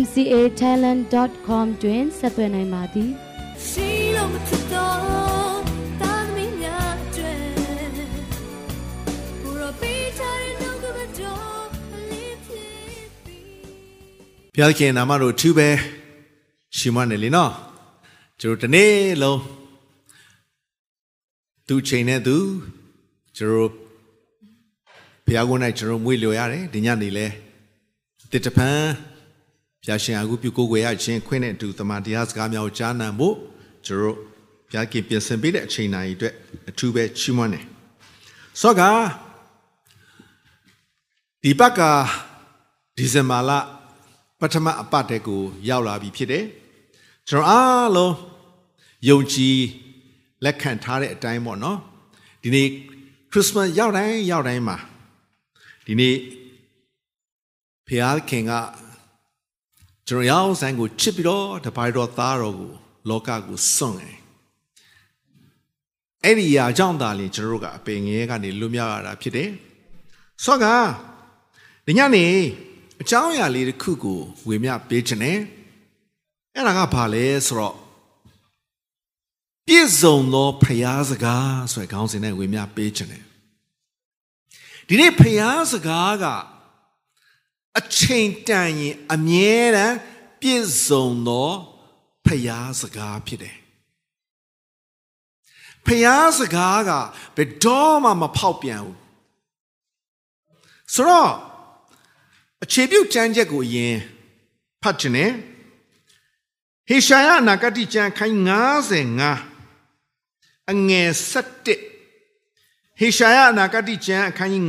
mcatalent.com တွင်ဆက်သွယ်နိုင်ပါသည်ရှိလို့မထတော့တာသမီးများကျွဲဘူရောပေးချင်တော့ကမတော်လေးဖြစ်ပြီးဘုရားခင်နာမတော်သူပဲရှိမနေလေနော်ကျွန်တော်ဒီနေ့လုံးသူချိန်နဲ့သူကျွန်တော်ဘုရားကုန်း၌ကျွန်တော်မွေးလျော်ရတယ်ဒီညနေလဲတစ်တပံဘု ရားရှင်အကူပြုကိုယ်ွယ်ရခြင်းခွင့်နဲ့အတူတမန်တရားစကားများကိုကြားနာဖို့ကျွန်တော်ဘုရားခင်ပြင်ဆင်ပေးတဲ့အချိန်တိုင်းအတွက်အထူးပဲချီးမွမ်းတယ်ဆော့ကဒီဘက်ကဒီဇင်ဘာလပထမအပတ်တည်းကိုရောက်လာပြီဖြစ်တယ်ကျွန်တော်အားလုံးယုံကြည်လက်ခံထားတဲ့အတိုင်းပေါ့နော်ဒီနေ့ခရစ်စမတ်ရောက်တိုင်းရောက်တိုင်းမှာဒီနေ့ဖခင်က ကျွန်တော်ရောက်ဆိုင်ကိုချစ်ပြီးတော့တပိုင်တော်သားတော်ကိုလောကကိုစွန့်တယ်အဲ့ဒီအရာကြောင့်သာလျှင်ကျွန်တော်တို့ကအပင်ငယ်ကနေလွတ်မြောက်ရတာဖြစ်တယ်ဆော့ကဒီညနေအကြောင်းအရာလေးတစ်ခုကိုဝေမျှပေးခြင်းနဲ့အဲ့ဒါကဘာလဲဆိုတော့ပြည့်စုံသောဖရာစကားဆိုတဲ့ခေါင်းစဉ်နဲ့ဝေမျှပေးခြင်းနဲ့ဒီနေ့ဖရာစကားက အချိန်တန်ရင်အမြဲတမ်းပြည့်စုံသောဖရာစကားဖြစ်တယ်ဖရာစကားကဘယ်တော့မှမဖောက်ပြန်ဘူးဆိုတော့အခြေပြုကျမ်းချက်ကိုယင်ဖတ်ခြင်းနဲ့ဟေရှာယအနာဂတိကျမ်းခိုင်း95အငယ်7ဟေရှာယအနာဂတိကျမ်းအခန်းကြီး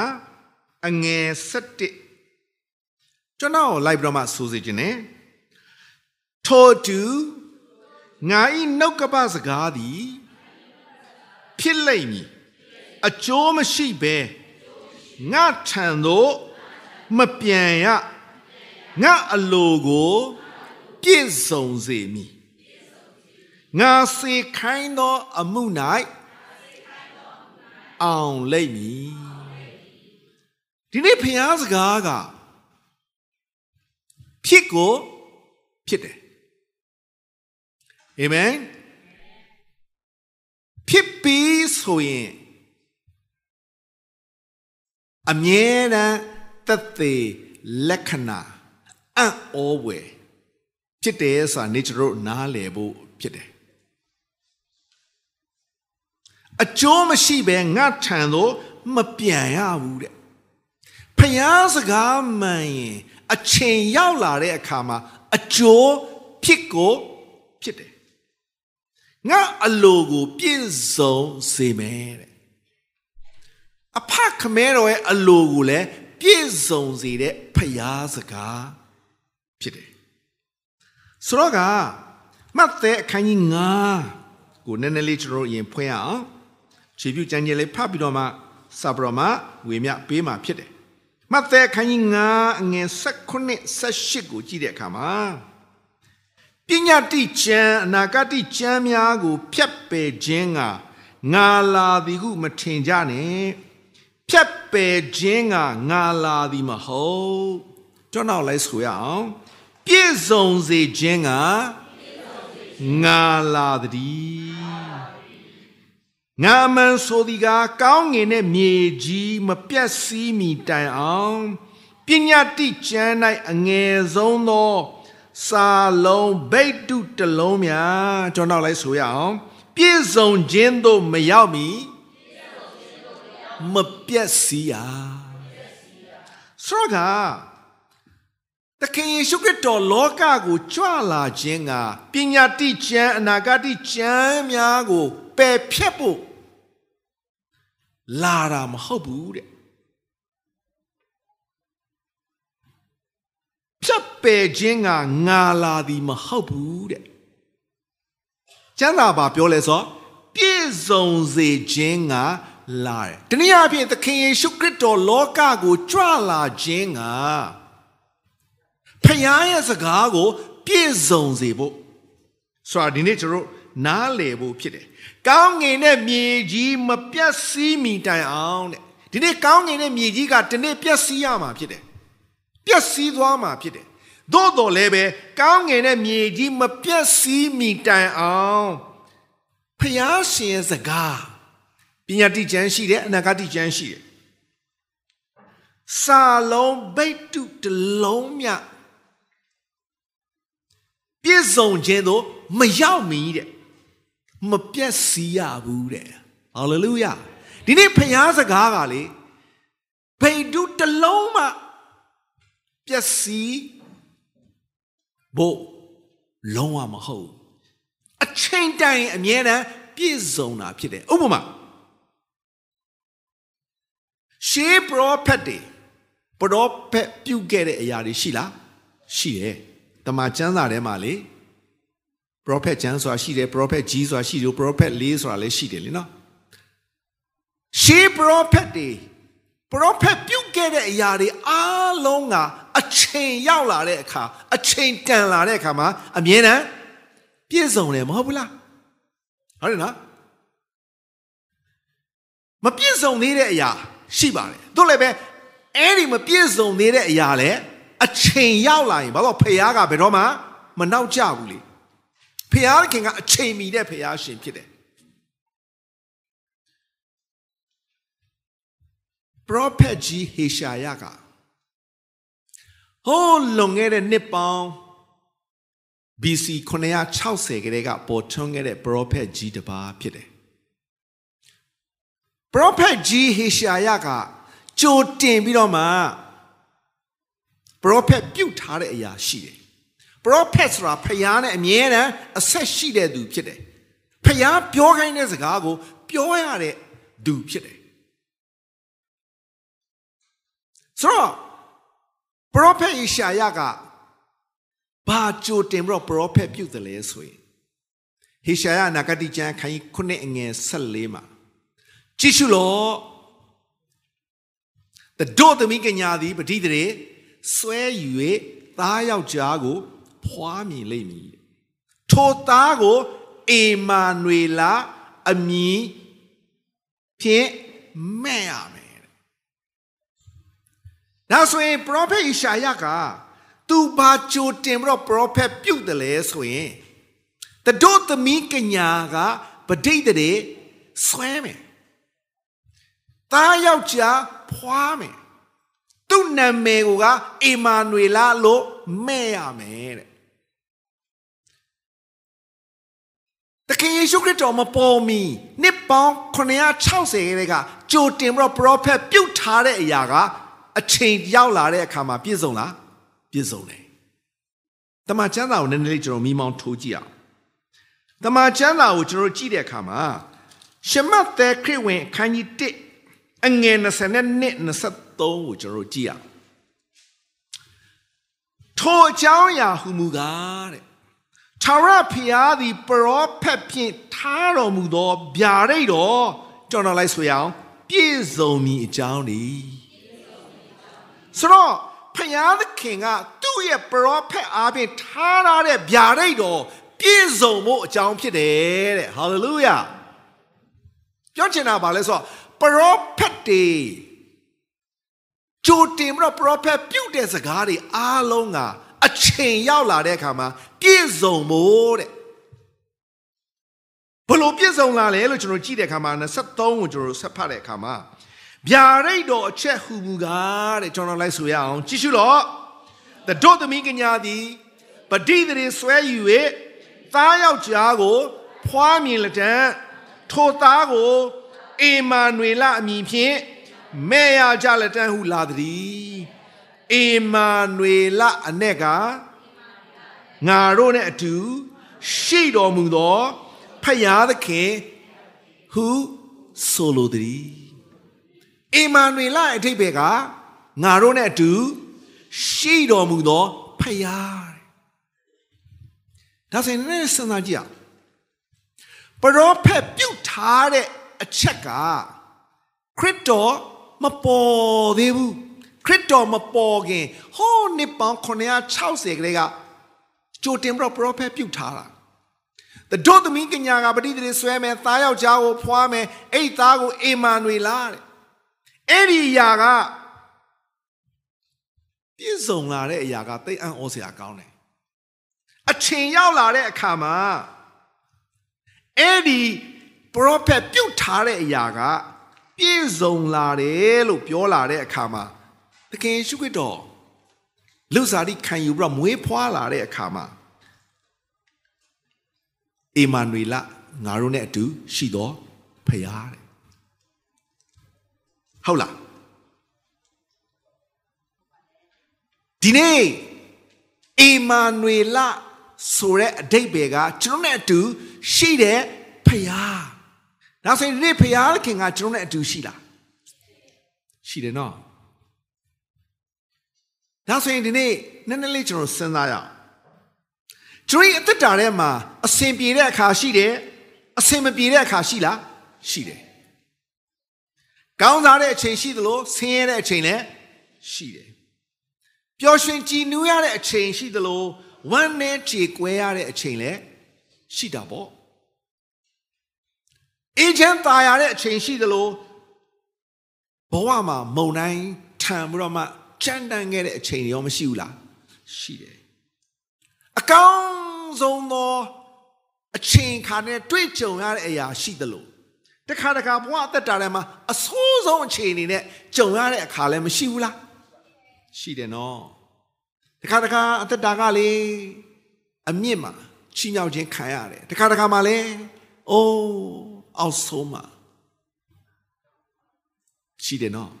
95အငယ်7 ကျွန်တော်လိုက်ပြီးတော့မှဆိုစီခြင်း ਨੇ ထိုတူငါဤနှုတ်ကပစကားသည်ဖြစ်လိမ့်မည်အကျိုးမရှိဘဲငါထံသို့မပြန်ရငါအလိုကိုပြည့်စုံစေမည်ငါစေခိုင်းသောအမှု၌အောင်လိမ့်မည်ဒီနေ့ဖျားစကားက ဖြစ်ကိုဖြစ်တယ်အာမင်ဖြစ်ပြီးဆိုရင်အမြဲတမ်းသက်သေလက္ခဏာအံ့ဩဝယ်ဖြစ်တယ်ဆိုတာနေကျတို့နားလည်ဖို့ဖြစ်တယ်အကျိုးမရှိဘဲငါထံသို့မပြန်ရဘူးတဲ့ဖျားစကားမှန်ရင် အချိန်ရောက်လာတဲ့အခါမှာအကျိုးဖြစ်ကိုဖြစ်တယ်ငါအလိုကိုပြည့်စုံစေမယ်တဲ့အဖခမဲတော်ရဲ့အလိုကိုလည်းပြည့်စုံစေတဲ့ဖျားစကားဖြစ်တယ်ဆိုတော့ကမတ်သဲအခန်းကြီး9ကိုနည်းနည်းလေးကျွန်တော်အရင်ဖွင့်ရအောင်ခြေပြုကျမ်းကျလေးဖတ်ပြီးတော့မှစပရမဝေမျှပေးမှာဖြစ်တယ် မဿဲခန်းကြီး9အငယ်16 18ကိုကြည့်တဲ့အခါမှာပညာတိကျမ်းအနာဂတိကျမ်းများကို ဖြတ်ပယ်ခြင်းကငါလာသည်ဟုမထင်ကြနဲ့ဖြတ်ပယ်ခြင်းကငါလာသည်မဟုတ်ကျွန်တော်လိုက်ဆိုရအောင်ပြည့်စုံစေခြင်းကငါလာသည် ငါမန်ဆိုဒီကကောင်းငင်တဲ့မြေကြီးမပြတ်စည်းမီတိုင်အောင်ပညာတိကျမ်း၌အငယ်ဆုံးသောစာလုံးဗိတ်တုတလုံးများကျွန်တော်လိုက်ဆိုရအောင်ပြည့်စုံခြင်းသို့မရောက်မီမပြတ်စည်းရဆိုကတခင်ယေရှုခရစ်တော်လောကကိုကြွလာခြင်းကပညာတိကျမ်းအနာဂတိကျမ်းများကို ပယ်ဖြတ်ဖို့လာတာမဟုတ်ဘူးတဲ့ဖြဖြတ်ပယ်ခြင်းကငါလာသည်မဟုတ်ဘူးတဲ့ကျမ်းစာဘာပြောလဲဆိုပြည့်စုံစေခြင်းကလာတယ်တနည်းအားဖြင့်သခင်ယေရှုခရစ်တော်လောကကိုကြွလာခြင်းကဖခင်ရဲ့စကားကို ပြည့်စုံစေဖို့ဆိုတာဒီနေ့ကျွန်တော်နားလည်ဖို့ဖြစ်တယ် ကောင်းငင်တဲ့မြေကြီးမပြတ်စည်းမီတိုင်အောင်တဲ့ဒီနေ့ကောင်းငင်တဲ့မြေကြီးကဒီနေ့ပြတ်စည်းရမှာဖြစ်တယ်ပြတ်စည်းသွားမှာဖြစ်တယ်သို့တော်လည်းပဲကောင်းငင်တဲ့မြေကြီးမပြတ်စည်းမီတိုင်အောင်ဖျားရှင်ရဲ့စကားပညာတိကျမ်းရှိတယ်အနာဂတိကျမ်းရှိတယ်စာလုံးဘိတ်တုတလုံးမြပြည့်စုံခြင်းတို့မရောက်မီတဲ့ မပြတ်စီးရဘူးတဲ့ဟာလေလုယာဒီနေ့ဖျားစကားကလေဘိတ်တုတလုံးမှပျက်စီးဖို့လုံးဝမဟုတ်အချိန်တိုင်အမြဲတမ်းပြည့်စုံတာဖြစ်တယ်ဥပမာရှေးပရောဖက်တွေပရောဖက်ပြုတ်ခဲ့တဲ့အရာတွေရှိလားရှိတယ်တမန်ကျမ်းစာထဲမှာလေ ပရောဖက်ကျမ်းဆိုတာရှိတယ်ပရောဖက်ကြီးဆိုတာရှိတယ်ပရောဖက်လေးဆိုတာလည်းရှိတယ်လीနော်ရှေးပရောဖက်တွေပရောဖက်ပြုတ်ခဲ့တဲ့အရာတွေအားလုံးကအချိန်ရောက်လာတဲ့အခါအချိန်တန်လာတဲ့အခါမှာအမြဲတမ်းပြည့်စုံတယ်မဟုတ်ဘူးလားဟုတ်တယ်နော်မပြည့်စုံသေးတဲ့အရာရှိပါတယ်တို့လည်းပဲအဲ့ဒီမပြည့်စုံသေးတဲ့အရာလည်းအချိန်ရောက်လာရင်ဘာလို့ဖခင်ကဘယ်တော့မှမနောက်ကျဘူးလေ ဖခင်ကအချိန်မီတဲ့ဖခင်ရှင်ဖြစ်တယ်ပရောဖက်ကြီးဟေရှာယကဟိုးလွန်ခဲ့တဲ့နှစ်ပေါင်း BC 960ကလေးကပေါ်ထွန်းခဲ့တဲ့ပရောဖက်ကြီးတစ်ပါးဖြစ်တယ်ပရောဖက်ကြီးဟေရှာယကကြိုတင်ပြီးတော့မှပရောဖက်ပြုတ်ထားတဲ့အရာရှိတယ် ပရောဖက်ဆိုတာဖျားနဲ့အမြဲတမ်းအဆက်ရှိတဲ့သူဖြစ်တယ်ဖျားပြောခိုင်းတဲ့စကားကိုပြောရတဲ့သူဖြစ်တယ်ဆိုတော့ပရောဖက်ယေရှာယကဘာကြိုတင်ပြီးတော့ပရောဖက်ပြုတ်တယ်လဲဆိုရင်ဟေရှာယနာဂတိကျမ်းခန်းကြီး9အငယ်14မှာကြည့်ရှုလောတတို့သမီးကညာသည်ပတိတရေဆွဲယူ၍သားယောက်ျားကို ဖွားမြင်လိမ့်မည်ထိုသားကိုအေမာနွေလာအမည်ဖြင့်မဲ့ရမယ်ဒါဆိုရင် prophet ဣရှာယကသူဘာကြိုတင်ပြီးတော့ prophet ပြုတ်တယ်လဲဆိုရင်တတို့သမီးကညာကပဋိတရေဆွဲမယ်သားယောက်ျားဖွားမယ်သူ့နာမည်ကအေမာနွေလာလို့မဲ့ရမယ်တဲ့ တခင်ယေရှုခရစ်တော်မပေါ်မီနှစ်ပေါင်း960ရဲ့ကကြိုတင်ပြီးတော့ prophet ပြုတ်ထားတဲ့အရာကအချိန်ရောက်လာတဲ့အခါမှာပြည့်စုံလားပြည့်စုံတယ်တမန်ကျမ်းစာကိုနည်းနည်းလေးကျွန်တော်မိမောင်းထိုးကြည့်အောင်တမန်ကျမ်းစာကိုကျွန်တော်ကြည့်တဲ့အခါမှာရှမတ်သက်ခရစ်ဝင်အခန်းကြီး1အငယ်20နဲ့23ကိုကျွန်တော်ကြည့်အောင်ထိုအကြောင်းအရာဟူမူကားတဲ့ ထာဝရဘုရားသည်ပရောဖက်ဖြင့်ထားတော်မူသောဗျာဒိတ်တော်ကျွန်တော်လိုက်ဆိုရအောင်ပြည့်စုံမည်အကြောင်းဒီဆိုတော့ဖယားသခင်ကသူ့ရဲ့ပရောဖက်အားဖြင့်ထားထားတဲ့ဗျာဒိတ်တော်ပြည့်စုံဖို့အကြောင်းဖြစ်တယ်တဲ့ဟာလေလုယာပြောချင်တာပါလဲဆိုတော့ပရောဖက်တွေကြိုတင်ပြီးတော့ပရောဖက်ပြုတ်တဲ့စကားတွေအားလုံးက အချိန်ရောက်လာတဲ့အခါမှာပြည့်စုံဖို့တဲ့ဘလို့ပြည့်စုံလာလဲလို့ကျွန်တော်ကြည့်တဲ့အခါမှာ23ကိုကျွန်တော်ဆက်ဖတ်တဲ့အခါမှာဗျာဒိတ်တော်အချက်ဟူမူကားတဲ့ကျွန်တော်လိုက်ဆိုရအောင်ကြည့်ရှုတော့တတို့သမီးကညာသည်ပဋိသရေဆွဲယူ၍သားယောက်ျားကို ဖွားမြင်လက်တန်းထိုသားကိုအေမာနွေလအမည်ဖြင့်မဲ့ရကြလက်တန်းဟုလာသည် အေမာနွေလအ내ကငါတို့နဲ့အတူရှိတော်မူသောဖယားသခင်ဟုဆိုလိုသည်အေမာနွေလအထိပ္ပယ်ကငါတို့နဲ့အတူရှိတော်မူသောဖဖယားဒါဆိုရင်လည်းစဉ်းစားကြည့်အောင်ပရောဖက်ပြုတ်ထားတဲ့အချက်ကခရစ်တော်မပေါ်သေးဘူး ခရစ်တော်မပေါ်ခင်ဟောနှစ်ပေါင်း960ကလေးကကြိုတင်ပြီးတော့ပရောဖက်ပြုတ်ထားတာတတို့သမီးကညာကပဋိသေဆွဲမယ်သားယောက်ျားကိုဖွားမယ်အဲ့သားကိုအေမာနွေလာတဲ့အဲ့ဒီຢာကပြည့်စုံလာတဲ့အရာကသိအံ့ဩစရာကောင်းတယ်အချိန်ရောက်လာတဲ့အခါမှာအဲ့ဒီ prophet ပြုတ်ထားတဲ့အရာကပြည့်စုံလာတယ်လို့ပြောလာတဲ့အခါမှာ တကယ်ရှုခွတ်တော်လူစားတိခံယူပြီးတော့မွေးဖွားလာတဲ့အခါမှာအေမာနွေလငါတို့နဲ့အတူရှိတော်ဖရာတဲ့ဟုတ်လားဒီနေ့အေမာနွေလဆိုတဲ့အတိတ်ပဲကကျွန်တော်နဲ့အတူရှိတဲ့ဖရာဒါဆိုရင်ဒီနေ့ဖရာခင်ကကျွန်တော်နဲ့အတူရှိလားရှိတယ်နော် ဒါဆိုရင်ဒီနေ့နည်းနည်းလေးကျွန်တော်စဉ်းစားရအောင်ကျွန်တော်အသက်တာထဲမှာအဆင်ပြေတဲ့အခါရှိတယ်အဆင်မပြေတဲ့အခါရှိလားရှိတယ်ကောင်းစားတဲ့အချိန်ရှိသလိုဆင်းရဲတဲ့အချိန်လည်းရှိတယ်ပျော်ရွှင်ကြည်နူးရတဲ့အချိန်ရှိသလိုဝမ်းနည်းကြေကွဲရတဲ့အချိန်လည်းရှိတာပေါ့အေဂျင့်တာရတဲ့အချိန်ရှိသလိုဘဝမှာမုံတိုင်းထံပြီးတော့မှ ကြမ်းတမ်းခဲ့တဲ့အချိန်ရောမရှိဘူးလားရှိတယ်အကောင်းဆုံးသောအချိန်ခါနဲ့တွေ့ကြုံရတဲ့အရာရှိသလိုတခါတခါဘဝအသက်တာထဲမှာအဆိုးဆုံးအခြေအနေနဲ့ကြုံရတဲ့အခါလည်းမရှိဘူးလားရှိတယ်နော်တခါတခါအသက်တာကလေအမြင့်မှာချီးမြှောက်ခြင်းခံရတယ်တခါတခါမှလည်းအိုးအောက်ဆုံးမှာရှိတယ်နော်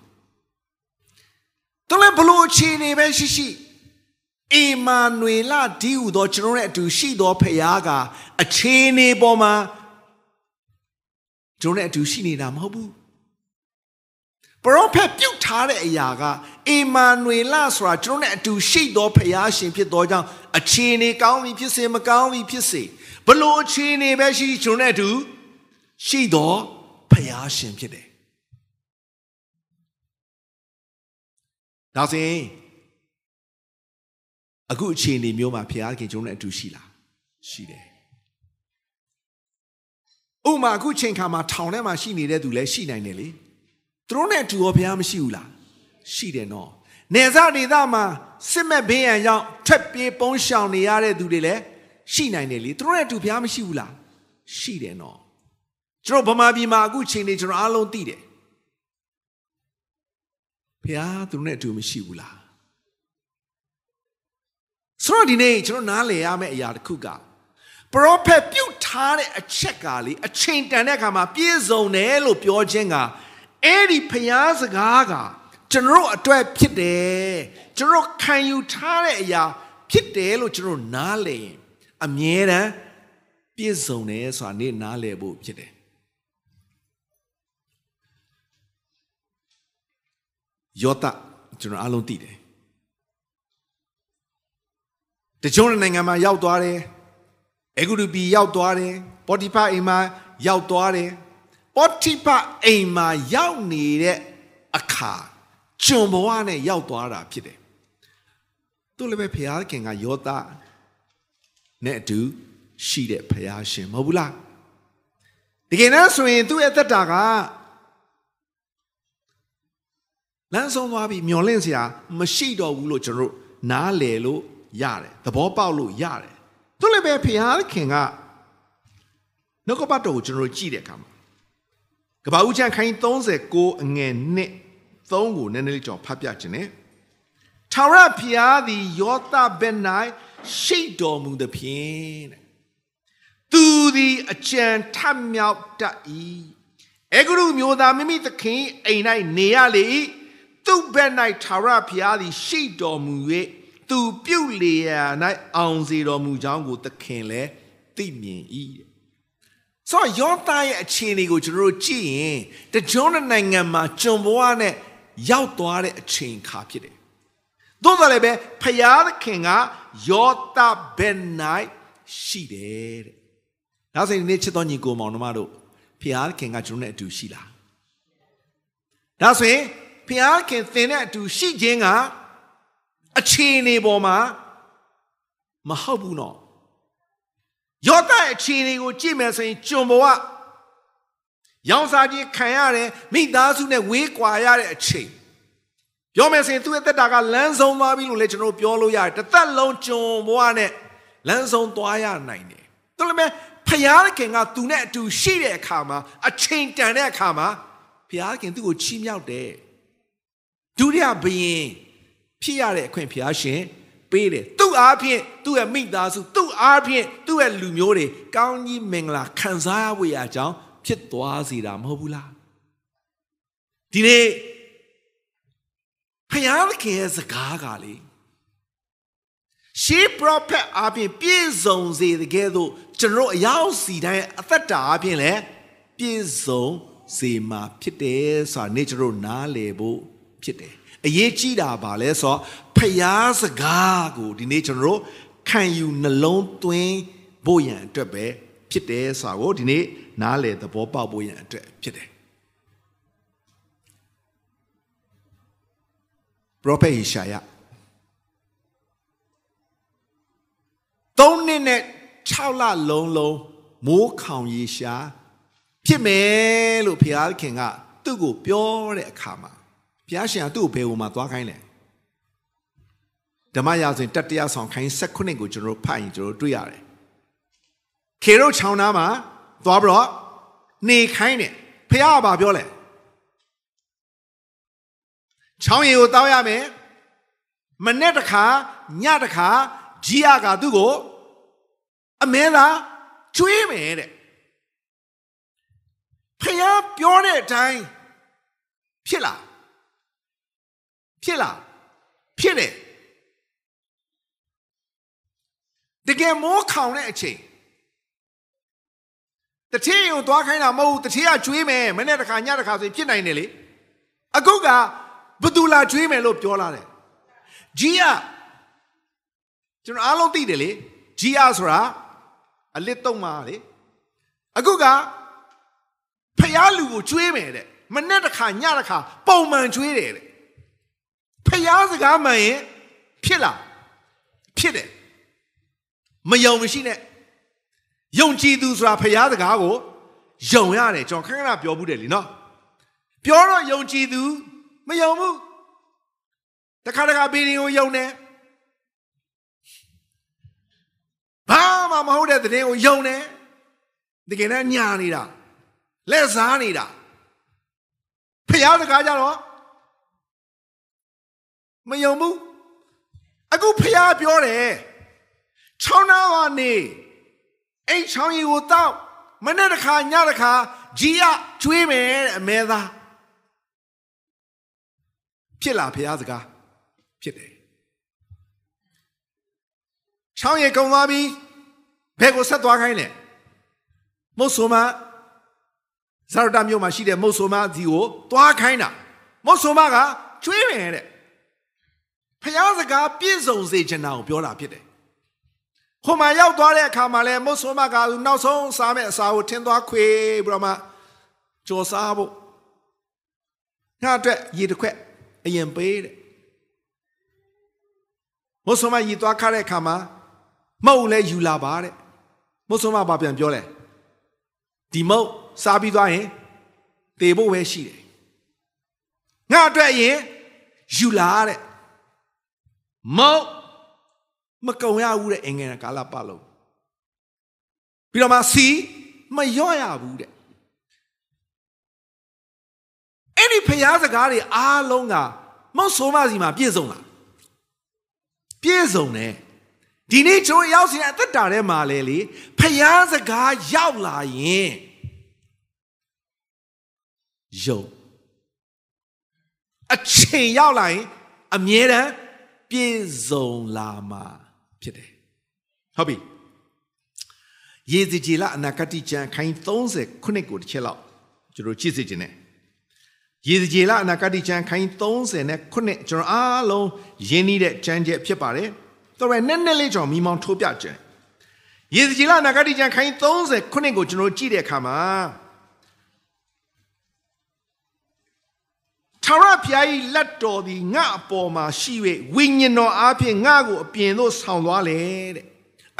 တော်လည်းဘလို့အခြေအနေပဲရှိရှိအေမာနွေလဒီဟုသောကျွန်တော်ရဲ့အတူရှိသောဖခင်ကအခြေအနေပေါ်မှာကျွန်တော်နဲ့အတူရှိနေတာမဟုတ်ဘူးပရောဖက်ပြုတ်ထားတဲ့အရာကအေမာနွေလဆိုတာကျွန်တော်နဲ့အတူရှိသောဖခင်ရှင်ဖြစ်သောကြောင့်အခြေအနေကောင်းပြီဖြစ်စေမကောင်းပြီဖြစ်စေဘလို့အခြေအနေပဲရှိကျွန်တော်နဲ့အတူရှိသောဖခင်ရှင်ဖြစ်တယ် ဒါဆိုရင်အခုအခြေအနေမျိုးမှာဖခင်ကျွန်တော်နဲ့အတူရှိလားရှိတယ်ဥမာအခုချိန်ခါမှာထောင်ထဲမှာရှိနေတဲ့သူလည်းရှိနိုင်တယ်လေသူတို့နဲ့အတူရောဘုရားမရှိဘူးလားရှိတယ်နော်နေဇဒေသမှာစစ်မဲ့ဘေးရန်ကြောင့်ထွက်ပြေးပုန်းရှောင်နေရတဲ့သူတွေလည်းရှိနိုင်တယ်လေသူတို့နဲ့အတူဘုရားမရှိဘူးလားရှိတယ်နော်ကျွန်တော်ဗမာပြည်မှာအခုချိန်နေကျွန်တော်အားလုံးသိတယ် ဘုရားသူတို့နဲ့အတူမရှိဘူးလားဆိုတော့ဒီနေ့ကျွန်တော်နားလည်ရမယ့်အရာတစ်ခုကပရောဖက်ပြုတ်ထားတဲ့အချက်ကလေအချိန်တန်တဲ့အခါမှာပြည့်စုံတယ်လို့ပြောခြင်းကအဲ့ဒီဖျားစကားကကျွန်တော်အတွက်ဖြစ်တယ်ကျွန်တော်ခံယူထားတဲ့အရာဖြစ်တယ်လို့ကျွန်တော်နားလည်ရင်အမြဲတမ်းပြည့်စုံတယ်ဆိုတာနေ့နားလည်ဖို့ဖြစ်တယ် ယောသကျွန်တော်အားလုံးသိတယ်တချို့နိုင်ငံမှာရောက်သွားတယ်အေဂုရုပီရောက်သွားတယ်ပေါ်တီဖာအိမ်မှာရောက်သွားတယ်ပေါ်တီဖာအိမ်မှာရောက်နေတဲ့အခါကျွန်ဘဝနဲ့ရောက်သွားတာဖြစ်တယ်သူလည်းပဲဖျားခင်ကယောသနဲ့အတူရှိတဲ့ဖျားရှင်မဟုတ်ဘူးလားတကယ်နဲ့ဆိုရင်သူ့ရဲ့သက်တာက လမ်းဆုံးသွားပြီမျောလင့်စရာမရှိတော့ဘူးလို့ကျွန်တော်တို့နားလည်လို့ရတယ်သဘောပေါက်လို့ရတယ်သူလည်းပဲဖျားခင်ကနှုတ်ကပတ်တော်ကိုကျွန်တော်တို့ကြည့်တဲ့အခါမှာကပ္ပဦးချန်ခိုင်း39အငယ်နှစ်3ကိုနည်းနည်းလေးကျွန်တော်ဖတ်ပြခြင်းနဲ့ထာဝရဘုရားသည်ယောသဘက်၌ရှိတော်မူသည်ဖြင့်တဲ့သူသည်အကြံထမြောက်တတ်၏အေဂရုမျိုးသားမိမိသခင်အိမ်၌နေရလေ သူ့ဘက်၌ထာဝရဘုရားသည် ရှိတော်မူ၍သူပြုတ်လေရာ၌အောင်စေတော်မူကြောင်းကိုသခင်လည်းသိမြင်၏တဲ့ဆိုတော့ယောသရဲ့အခြေအနေကိုကျွန်တော်တို့ကြည့်ရင်တကြုံတဲ့နိုင်ငံမှာကျွန်ဘဝနဲ့ရောက်သွားတဲ့အချိန်ခါဖြစ်တယ်သို့တော်လည်းပဲဖယားသခင်ကယောသဘက်၌ရှိတယ်တဲ့ဒါဆိုရင်ဒီနေ့ချစ်တော်ညီကိုမောင်နှမတို့ဖယားသခင်ကကျွန်တော်နဲ့အတူရှိလားဒါဆိုရင် ဖယားခင်သင်နဲ့အတူရှိခြင်းကအခြေအနေပေါ်မှာမဟုတ်ဘူးနော်ယောသရဲ့အခြေအနေကိုကြည့်မယ်ဆိုရင်ကျွန်ဘဝရောင်စားခြင်းခံရတယ်မိသားစုနဲ့ဝေးကွာရတဲ့အချိန်ပြောမယ်ဆိုရင်သူ့ရဲ့တက်တာကလမ်းဆုံးသွားပြီလို့လည်းကျွန်တော်ပြောလို့ရတယ်တစ်သက်လုံးကျွန်ဘဝနဲ့လမ်းဆုံးသွားရနိုင်တယ်သူလည်းပဲဖယားခင်ကသူနဲ့အတူရှိတဲ့အခါမှာအချိန်တန်တဲ့အခါမှာဖယားခင်သူ့ကိုချီးမြှောက်တယ် ဒုတိယဘယင်ဖြစ်ရတဲ့အခွင့်ဖယားရှင်ပေးတယ်သူ့အားဖြင့်သူ့ရဲ့မိသားစုသူ့အားဖြင့်သူ့ရဲ့လူမျိုးတွေကောင်းကြီးမင်္ဂလာခံစားရဝေရကြောင်းဖြစ်သွားစေတာမဟုတ်ဘူးလားဒီနေ့ဖယားခင်ရဲ့စကားကလေရှေး prophet အပြင်ပြည့်စုံစေတဲ့ကဲ့သို့ကျွန်တော်အရောက်စီတိုင်းအသက်တာအပြင်လည်းပြည့်စုံစေမှာဖြစ်တယ်ဆိုတာနေ့ကျွန်တော်နားလည်ဖို့ ဖြစ်တယ်အရေးကြီးတာပါလဲဆိုတော့ဖယားစကားကိုဒီနေ့ကျွန်တော်ခံယူနှလုံးသွင်းဖို့ရန်အတွက်ပဲဖြစ်တယ်ဆိုတာကိုဒီနေ့နားလည်သဘောပေါက်ဖို့ရန်အတွက်ဖြစ်တယ် prophet ဟေရှာယသုံးနှစ်နဲ့6လလုံးလုံးမိုးခေါင်ရေရှာဖြစ်မယ်လို့ဘုရားခင်ကသူ့ကိုပြောတဲ့အခါမှာ ဘုရားရှင်ကသူ့ကိုဘယ်ဟိုမှာသွားခိုင်းလဲဓမ္မရာဇဝင်တတရဆောင်ခိုင်း16ကိုကျွန်တော်တို့ဖတ်ရင်ကျွန်တော်တို့တွေ့ရတယ်ခေရုချောင်းသားမှာသွားပြီးတော့နေခိုင်းတယ်ဘုရားကဘာပြောလဲချောင်းရည်ကိုတောက်ရမယ်မနေ့တစ်ခါညတစ်ခါကြီးရကသူ့ကိုအမဲသာကျွေးမယ်တဲ့ဖះပြောတဲ့အတိုင်းဖြစ်လား ဖြစ်လားဖြစ်တယ်တကယ်မိုးခေါင်တဲ့အချိန်တတိယကိုသွားခိုင်းတာမဟုတ်ဘူးတတိယကျွေးမယ်မနေ့တစ်ခါညတစ်ခါဆိုရင်ဖြစ်နိုင်တယ်လေအခုကဘသူလာကျွေးမယ်လို့ပြောလာတယ်ဂျီယာကျွန်တော်အားလုံးသိတယ်လေဂျီယာဆိုတာအလစ်တုံးမှာလေအခုကဖျားလူကိုကျွေးမယ်တဲ့မနေ့တစ်ခါညတစ်ခါပုံမှန်ကျွေးတယ်တဲ့ ဖျားစကားမှန်ရင်ဖြစ်လားဖြစ်တယ်မယုံမရှိနဲ့ယုံကြည်သူဆိုတာဖျားစကားကိုယုံရတယ်ကျွန်တော်ခဏခဏပြောဘူးတယ်လीနော်ပြောတော့ယုံကြည်သူမယုံဘူးတခါတခါဘေးရင်ကိုယုံတယ်ဘာမှမဟုတ်တဲ့တဲ့ကိုယုံတယ်တကယ်နဲ့ညာနေတာလက်စားနေတာဖျားစကားကြတော့ မယုံဘူးအခုဖျားပြောတယ်ချောင်းနာကနေအိမ်ချောင်းရီကိုတောက်မနေ့တစ်ခါညတစ်ခါကြီးရကျွေးမယ်တဲ့အမဲသားဖြစ်လားဖျားစကားဖြစ်တယ်ချောင်းရီကုံသွားပြီဘယ်ကိုဆက်သွားခိုင်းလဲမုတ်ဆိုမဇာရတမြို့မှာရှိတဲ့မုတ်ဆိုမစီကိုသွားခိုင်းတာမုတ်ဆိုမကကျွေးမယ်တဲ့ ဖျားစကားပြည့်စုံစေချင်တာကိုပြောတာဖြစ်တယ်ဟိုမှာရောက်သွားတဲ့အခါမှာလဲမုတ်ဆိုမကနောက်ဆုံးစားမဲ့အစာကိုထင်းသွားခွေပြီးတော့မှကြော်စားဖို့ငါအတွက်ရေတစ်ခွက်အရင်ပေးတဲ့မုတ်ဆိုမရေသွားခါတဲ့အခါမှာမဟုတ်လဲယူလာပါတဲ့မုတ်ဆိုမဘာပြန်ပြောလဲဒီမုတ်စားပြီးသွားရင်တေဖို့ပဲရှိတယ်ငါအတွက်ရင်ယူလာတဲ့ မုတ်မကုံရဘူးတဲ့အင်္ဂလိပ်ကာလပတ်လုံးပြီးတော့မှစီမရော့ရဘူးတဲ့အဲ့ဒီဖျားစကားတွေအားလုံးကမဟုတ်ဆိုမစီမှာပြည့်စုံလားပြည့်စုံတယ်ဒီနေ့ကျွန်တော်ရောက်စီတဲ့အသက်တာထဲမှာလေလေဖျားစကားရောက်လာရင်ယုံအချိန်ရောက်လာရင်အမြဲတမ်း ပြည့်စုံလာမှာဖြစ်တယ်ဟုတ်ပြီယေဇကျေလအနာဂတိကျမ်းခိုင်း30ခုနှစ်ကိုတစ်ချက်လောက်ကျွန်တော်ကြည့်စေခြင်းနဲ့ရေစကြည်လအနာဂတိကျမ်းခိုင်း30နဲ့ခုနှစ်ကျွန်တော်အားလုံးရင်းနှီးတဲ့ကျမ်းချက်ဖြစ်ပါတယ်။တော်ရနည်းနည်းလေးကျွန်တော်မိမောင်းထိုးပြခြင်း။ရေစကြည်လအနာဂတိကျမ်းခိုင်း30ခုနှစ်ကိုကျွန်တော်ကြည့်တဲ့အခါမှာ ထာဝရဘုရား၏လက်တော်သည်ငါအပေါ်မှာရှိ၍ဝိညာဉ်တော်အားဖြင့်ငါကိုအပြင်သို့ဆောင်သွားလေတဲ့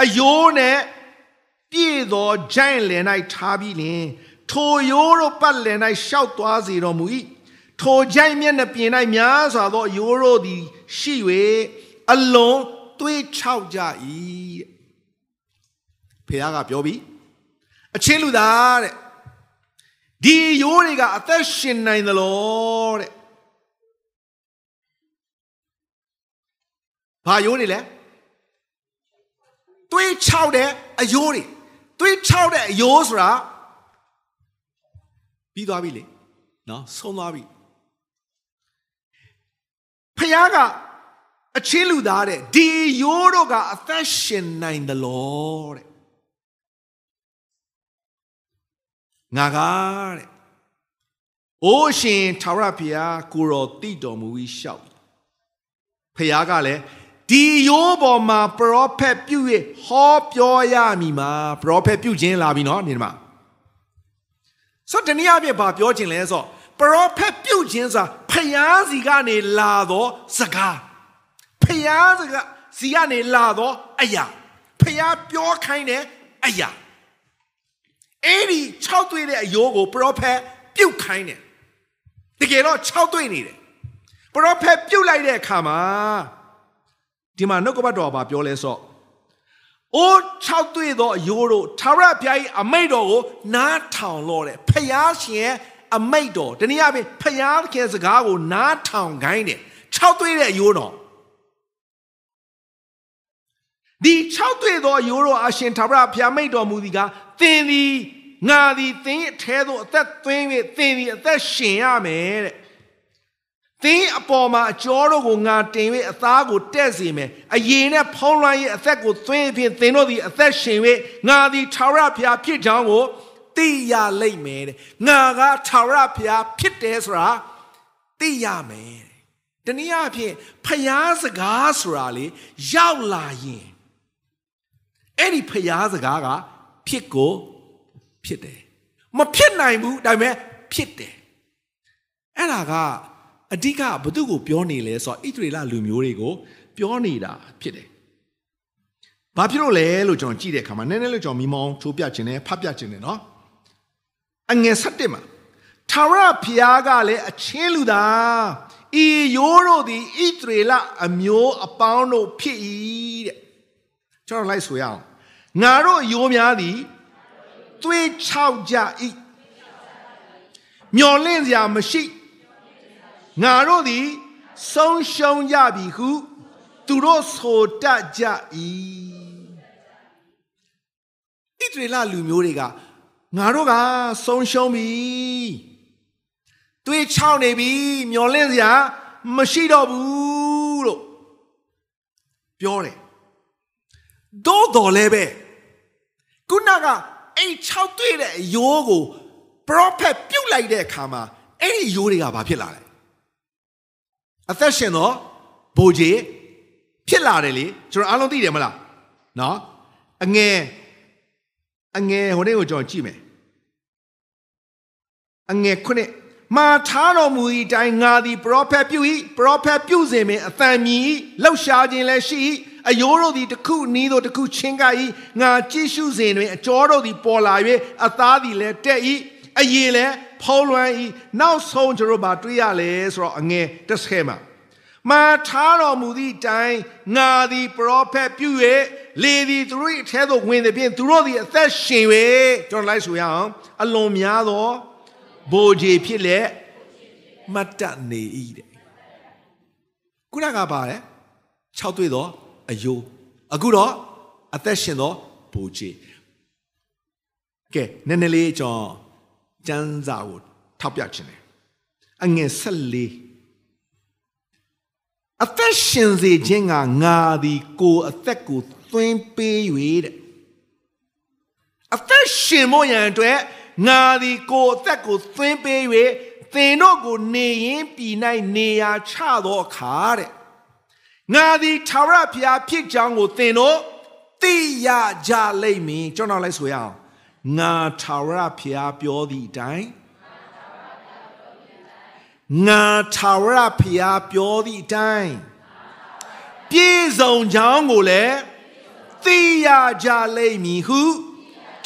အယိုးနဲ့ပြည့်သောဂျိုင်းလယ်၌ထားပြီးလင်ထိုရိုးတို့ပတ်လည်၌ရှောက်သွားစေတော်မူ၏ထိုဂျိုင်းမျက်နှာပြင်၌များစွာသောအယိုးတို့သည်ရှိ၍အလွန်သွေးချောက်ကြ၏ဖေယားကပြောပြီးအချင်းလူသားတဲ့ဒီရိုးတွေကအသက်ရှင်နိုင်သလားတဲ့ ဘာရိုးတွေလဲသွေးချောက်တဲ့အယိုးတွေသွေးချောက်တဲ့အယိုးဆိုတာပြီးသွားပြီလေနော်ဆုံးသွားပြီဖခင်ကအချင်းလူသားတဲ့ဒီရိုးတို့ကအသက်ရှင်နိုင်သလားတဲ့ငါကတဲ့အိုးရှင်ထာဝရဘုရားကိုတော်တည်တော်မူပြီးရှောက်ဖခင်ကလည်း ဒီရိုးပေါ်မှာပရောဖက်ပြု၍ဟောပြောရမည်မှာပရောဖက်ပြုခြင်းလာပြီနော်ဒီမှာဆိုတော့တနည်းအားဖြင့်ဘာပြောခြင်းလဲဆိုပရောဖက်ပြုခြင်းစာဖျားစီကနေလာသောစကားဖျားစကားစီကနေလာသောအရာဖျားပြောခိုင်းတဲ့အရာအဲ့ဒီ6တွေ့တဲ့အယိုးကိုပရောဖက်ပြုတ်ခိုင်းတယ်တကယ်တော့6တွေ့နေတယ်ပရောဖက်ပြုတ်လိုက်တဲ့အခါမှာ ဒီမှာနှုတ်ကပတ်တော်ကပြောလဲဆိုအိုး6တွေ့သောအယိုးတို့သာရဘုရား၏အမိတ်တော်ကိုနားထောင်လို့တဲ့ဖျားရှင်ရဲ့အမိတ်တော်တနည်းအားဖြင့်ဖျားခင်စကားကိုနားထောင်ခိုင်းတယ်6တွေ့တဲ့အယိုးတော်ဒီ6တွေ့သောအယိုးတော်အရှင်သာရဘုရားမိတ်တော်မူသည်ကသင်သည်ငါသည်သင်အထဲသို့အသက်သွင်း၍သင်သည်အသက်ရှင်ရမယ်တဲ့ သင်အပေါ်မှာအကျော်တို့ကိုငါတင်၍အသားကိုတက်စေမယ်အရင်နဲ့ဖုံးလွှမ်း၍အသက်ကိုသွင်းဖြင့်သင်တို့သည်အသက်ရှင်၍ငါသည်ထာဝရဘုရားဖြစ်ကြောင်းကိုသိရလိမ့်မယ်တဲ့ငါကထာဝရဘုရားဖြစ်တယ်ဆိုတာသိရမယ်တဲ့တနည်းအားဖြင့်ဖျားစကားဆိုတာလေရောက်လာရင်အဲ့ဒီဖျားစကားကဖြစ်ကိုဖြစ်တယ်မဖြစ်နိုင်ဘူးဒါပေမဲ့ဖြစ်တယ်အဲ့ဒါက အဓိကဘသူကိုပြောနေလဲဆိုတော့ဣသရေလလူမျိုးတွေကိုပြောနေတာဖြစ်တယ်။ဘာဖြစ်လို့လဲလို့ကျွန်တော်ကြည့်တဲ့အခါမှာနည်းနည်းလေးကျွန်တော်မိမောင်းချိုးပြခြင်းနဲ့ဖတ်ပြခြင်းနဲ့နော်။အငယ်7မှာထာဝရဘုရားကလည်းအချင်းလူသားဤရိုးတို့သည်ဣသရေလအမျိုးအပေါင်းတို့ဖြစ်၏တဲ့။ကျွန်တော်လိုက်ဆိုရအောင်။ငါတို့ရိုးများသည်သွေးချောက်ကြ၏။မျော်လင့်စရာမရှိ ငါတို့သည်ဆုံးရှုံးကြပြီဟု သူတို့ဆိုတတ်ကြ၏ဣသရေလလူမျိုးတွေကငါတို့ကဆုံးရှုံးပြီတွေးချောင်းနေပြီမျောလင့်စရာမရှိတော့ဘူးလို့ပြောတယ်သို့တော်လည်းပဲခုနကအဲ့6တွေ့တဲ့အယိုးကိုပရောဖက်ပြုတ်လိုက်တဲ့အခါမှာအဲ့ဒီယိုးတွေကဘာဖြစ်လာလဲ အသက်ရှင်တော့ဘိုးကြီးဖြစ်လာတယ်လေကျွန်တော်အားလုံးသိတယ်မလားနော်အငယ်အငယ်ဟိုနေ့ကိုကျွန်တော်ကြည့်မယ်အငယ်ခုနှစ်မာထားတော်မူ၏တိုင်းငါသည်ပရောဖက်ပြု၏ပရောဖက်ပြုစဉ်ပင်အသံမြည်လှောက်ရှားခြင်းလည်းရှိ၏အယိုးတို့သည်တစ်ခုနီးသို့တစ်ခုချင်းကပ်၏ငါကြည့်ရှုစဉ်တွင်အကြောတို့သည်ပေါ်လာ၍အသားသည်လည်းတက်၏ အရေလည်းဖုံးလွှမ်း၏နောက်ဆုံးကျွန်တော်ဗာတွေ့ရလဲဆိုတော့အငယ်တစ်ဆယ်မှာမာထားတော်မူသည့်တိုင်ငါသည်ပရောဖက်ပြု၍လေသည်သူတို့၏အထဲသို့ဝင်သည်ဖြင့်သူတို့သည်အသက်ရှင်၍ကျွန်တော်လိုက်ဆိုရအောင်အလွန်များသောဘိုးကြီးဖြစ်လေမတ်တနေ၏တဲ့ခုနကပါလေ6တွေ့သောအယိုးအခုတော့အသက်ရှင်သောဘိုးကြီးကဲနည်းနည်းလေးကျွန်တော် ကျမ်းစာကိုထောက်ပြခြင်းတယ်အငယ်14အသက်ရှင်စေခြင်းကငါသည်ကိုအသက်ကိုသွင်းပေး၍တဲ့အသက်ရှင်ဖို့ရန်အတွက်ငါသည်ကိုအသက်ကိုသွင်းပေး၍သသင်တို့ကိုနေရင်ပြည်၌နေရာချသောအခါတဲ့ငါသည်ထာဝရဘုရားဖြစ်ကြောင်းကိုသင်တို့သိရကြလိမ့်မည်ကျွန်တော်လည်းဆိုရအောင် ငါထာဝရဘုရားပြောသည့်အတိုင်းငါထာဝရဘုရားပြောသည့်အတိုင်းပြည့်စုံကြောင်းကိုလည်းသိရကြလိမ့်မည်ဟု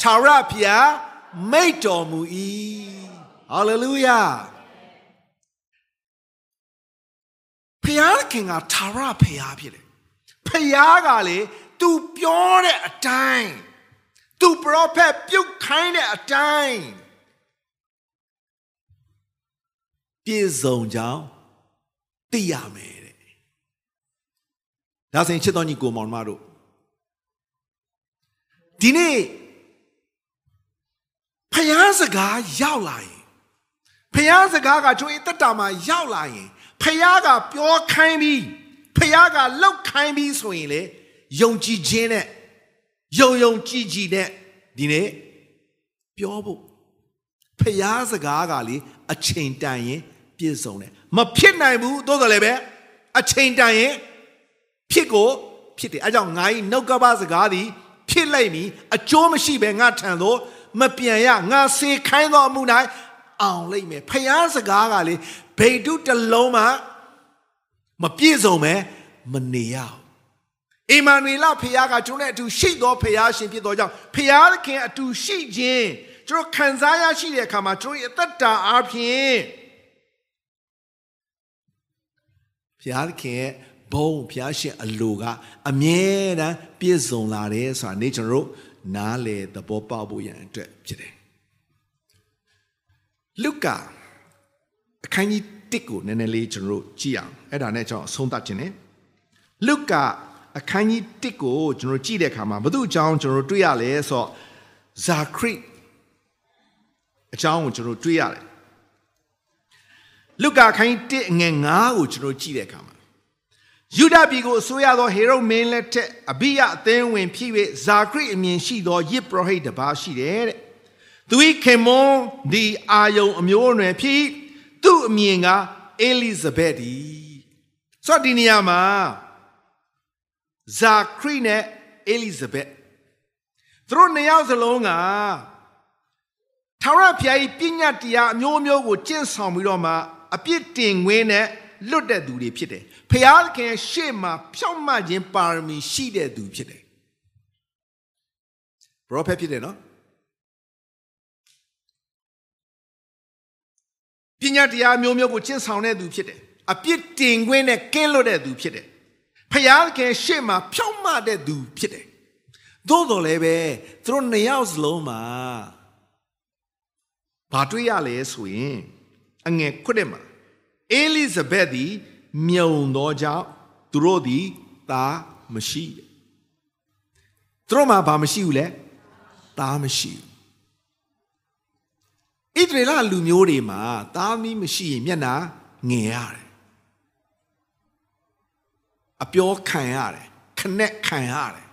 ထာဝရဘုရားမိတ်တော်မူ၏ဟာလေလုယာဖခင်ကထာဝရဖခင်ဖြစ်တယ်ဖခင်ကလေ तू ပြောတဲ့အတိုင်း तू ပရောဖက်ပြုတ်ခိုင်းတဲ့အတိုင်းပြည့်စုံကြောင်းသိရမယ်တဲ့ဒါဆိုရင်ချစ်တော်ညီကိုမောင်မတို့ဒီနေ့ဖျားစကားရောက်လာရင်ဖျားစကားကကျွန်တော်တက်တာမှာရောက်လာရင်ဖျားကပြောခိုင်းပြီးဖျားကလှုပ်ခိုင်းပြီးဆိုရင်လေယုံကြည်ခြင်းနဲ့ ယုံယုံကြည်ကြည်နဲ့ဒီနေ့ပြောဖို့ဖျားစကားကလေအချိန်တန်ရင်ပြည့်စုံတယ်မဖြစ်နိုင်ဘူးသို့တော်လည်းပဲအချိန်တန်ရင်ဖြစ်ကိုဖြစ်တယ်အဲကြောင့်ငါ၏နှုတ်ကပစကားသည်ဖြစ်လိုက်မည်အကျိုးမရှိပဲငါထံသို့မပြန်ရငါစေခိုင်းသောအမှု၌အောင်လိုက်မယ်ဖျားစကားကလေဗိတုတလုံးမှမပြည့်စုံပဲမနေရအောင် အီမန်နွေလဖျားကကျွန်တော်နဲ့အတူရှိသောဖျားရှင်ဖြစ်သောကြောင့်ဖျားခင်အတူရှိခြင်းကျွန်တော်ခံစားရရှိတဲ့အခါမှာကျွန်တော်ရဲ့အသက်တာအားဖြင့်ဖျားခင်ရဲ့ဘုံဖျားရှင်အလိုကအမြဲတမ်းပြည့်စုံလာတယ်ဆိုတာနေ့ကျွန်တော်တို့နားလေသဘောပေါက်ဖို့ရန်အတွက်ဖြစ်တယ်လုကာအခန်းကြီး1ကိုနည်းနည်းလေးကျွန်တော်တို့ကြည့်အောင်အဲ့ဒါနဲ့ကျွန်တော်အဆုံးသတ်ခြင်းနဲ့လုကာ အခန်းကြီး1ကိုကျွန်တော်ကြည့်တဲ့အခါမှာဘု து အကြောင်းကျွန်တော်တွေ့ရလဲဆိုတော့ဇာခရိအကြောင်းကိုကျွန်တော်တွေ့ရတယ်လုကာအခန်းကြီး1ငယ်9ကိုကျွန်တော်ကြည့်တဲ့အခါမှာယူဒပြည်ကိုအစိုးရသောဟေရုမင်းလက်ထက်အဘိယအသင်းဝင်ဖြစ်၍ဇာခရိအမည်ရှိသောယစ်ပရောဟိတ်တစ်ပါးရှိတယ်တဲ့သူ၏ခင်မွန်းဒီအာယုံအမျိုးအနွယ်ဖြစ်သူ့အမည်ကအေလိဇဘက်ဒီဆိုတော့ဒီနေရာမှာ ဇာခရိနဲ့အေလိဇဘက်သူတို့နှစ်ယောက်စလုံးကထာဝရဘုရား၏ပညာတရားအမျိုးမျိုးကိုကျင့်ဆောင်ပြီးတော့မှအပြစ်တင်ခွင်းနဲ့လွတ်တဲ့သူတွေဖြစ်တယ်ဖျားခင်ရှေ့မှာဖြောင့်မတ်ခြင်းပါရမီရှိတဲ့သူဖြစ်တယ်ပရောဖက်ဖြစ်တယ်နော်ပညာတရားမျိုးမျိုးကိုကျင့်ဆောင်တဲ့သူဖြစ်တယ်အပြစ်တင်ခွင့်နဲ့ကင်းလွတ်တဲ့သူဖြစ်တယ် ဖျားခင်ရှေ့မှာဖြောင့်မတ်တဲ့သူဖြစ်တယ်သို့တော်လည်းပဲသူတို့နှစ်ယောက်စလုံးမှာဘာတွေ့ရလဲဆိုရင်အငယ်ခွတ်တဲ့မှာအေလိဇဘက်သည်မြုံသောကြောင့်သူတို့သည်သားမရှိတယ်သူတို့မှာဘာမရှိဘူးလဲသားမရှိဘူးဣသရေလလူမျိုးတွေမှာသားမီးမရှိရင်မျက်နာငယ်ရတယ် အပြောခံရတယ်ခနဲ့ခံရတယ်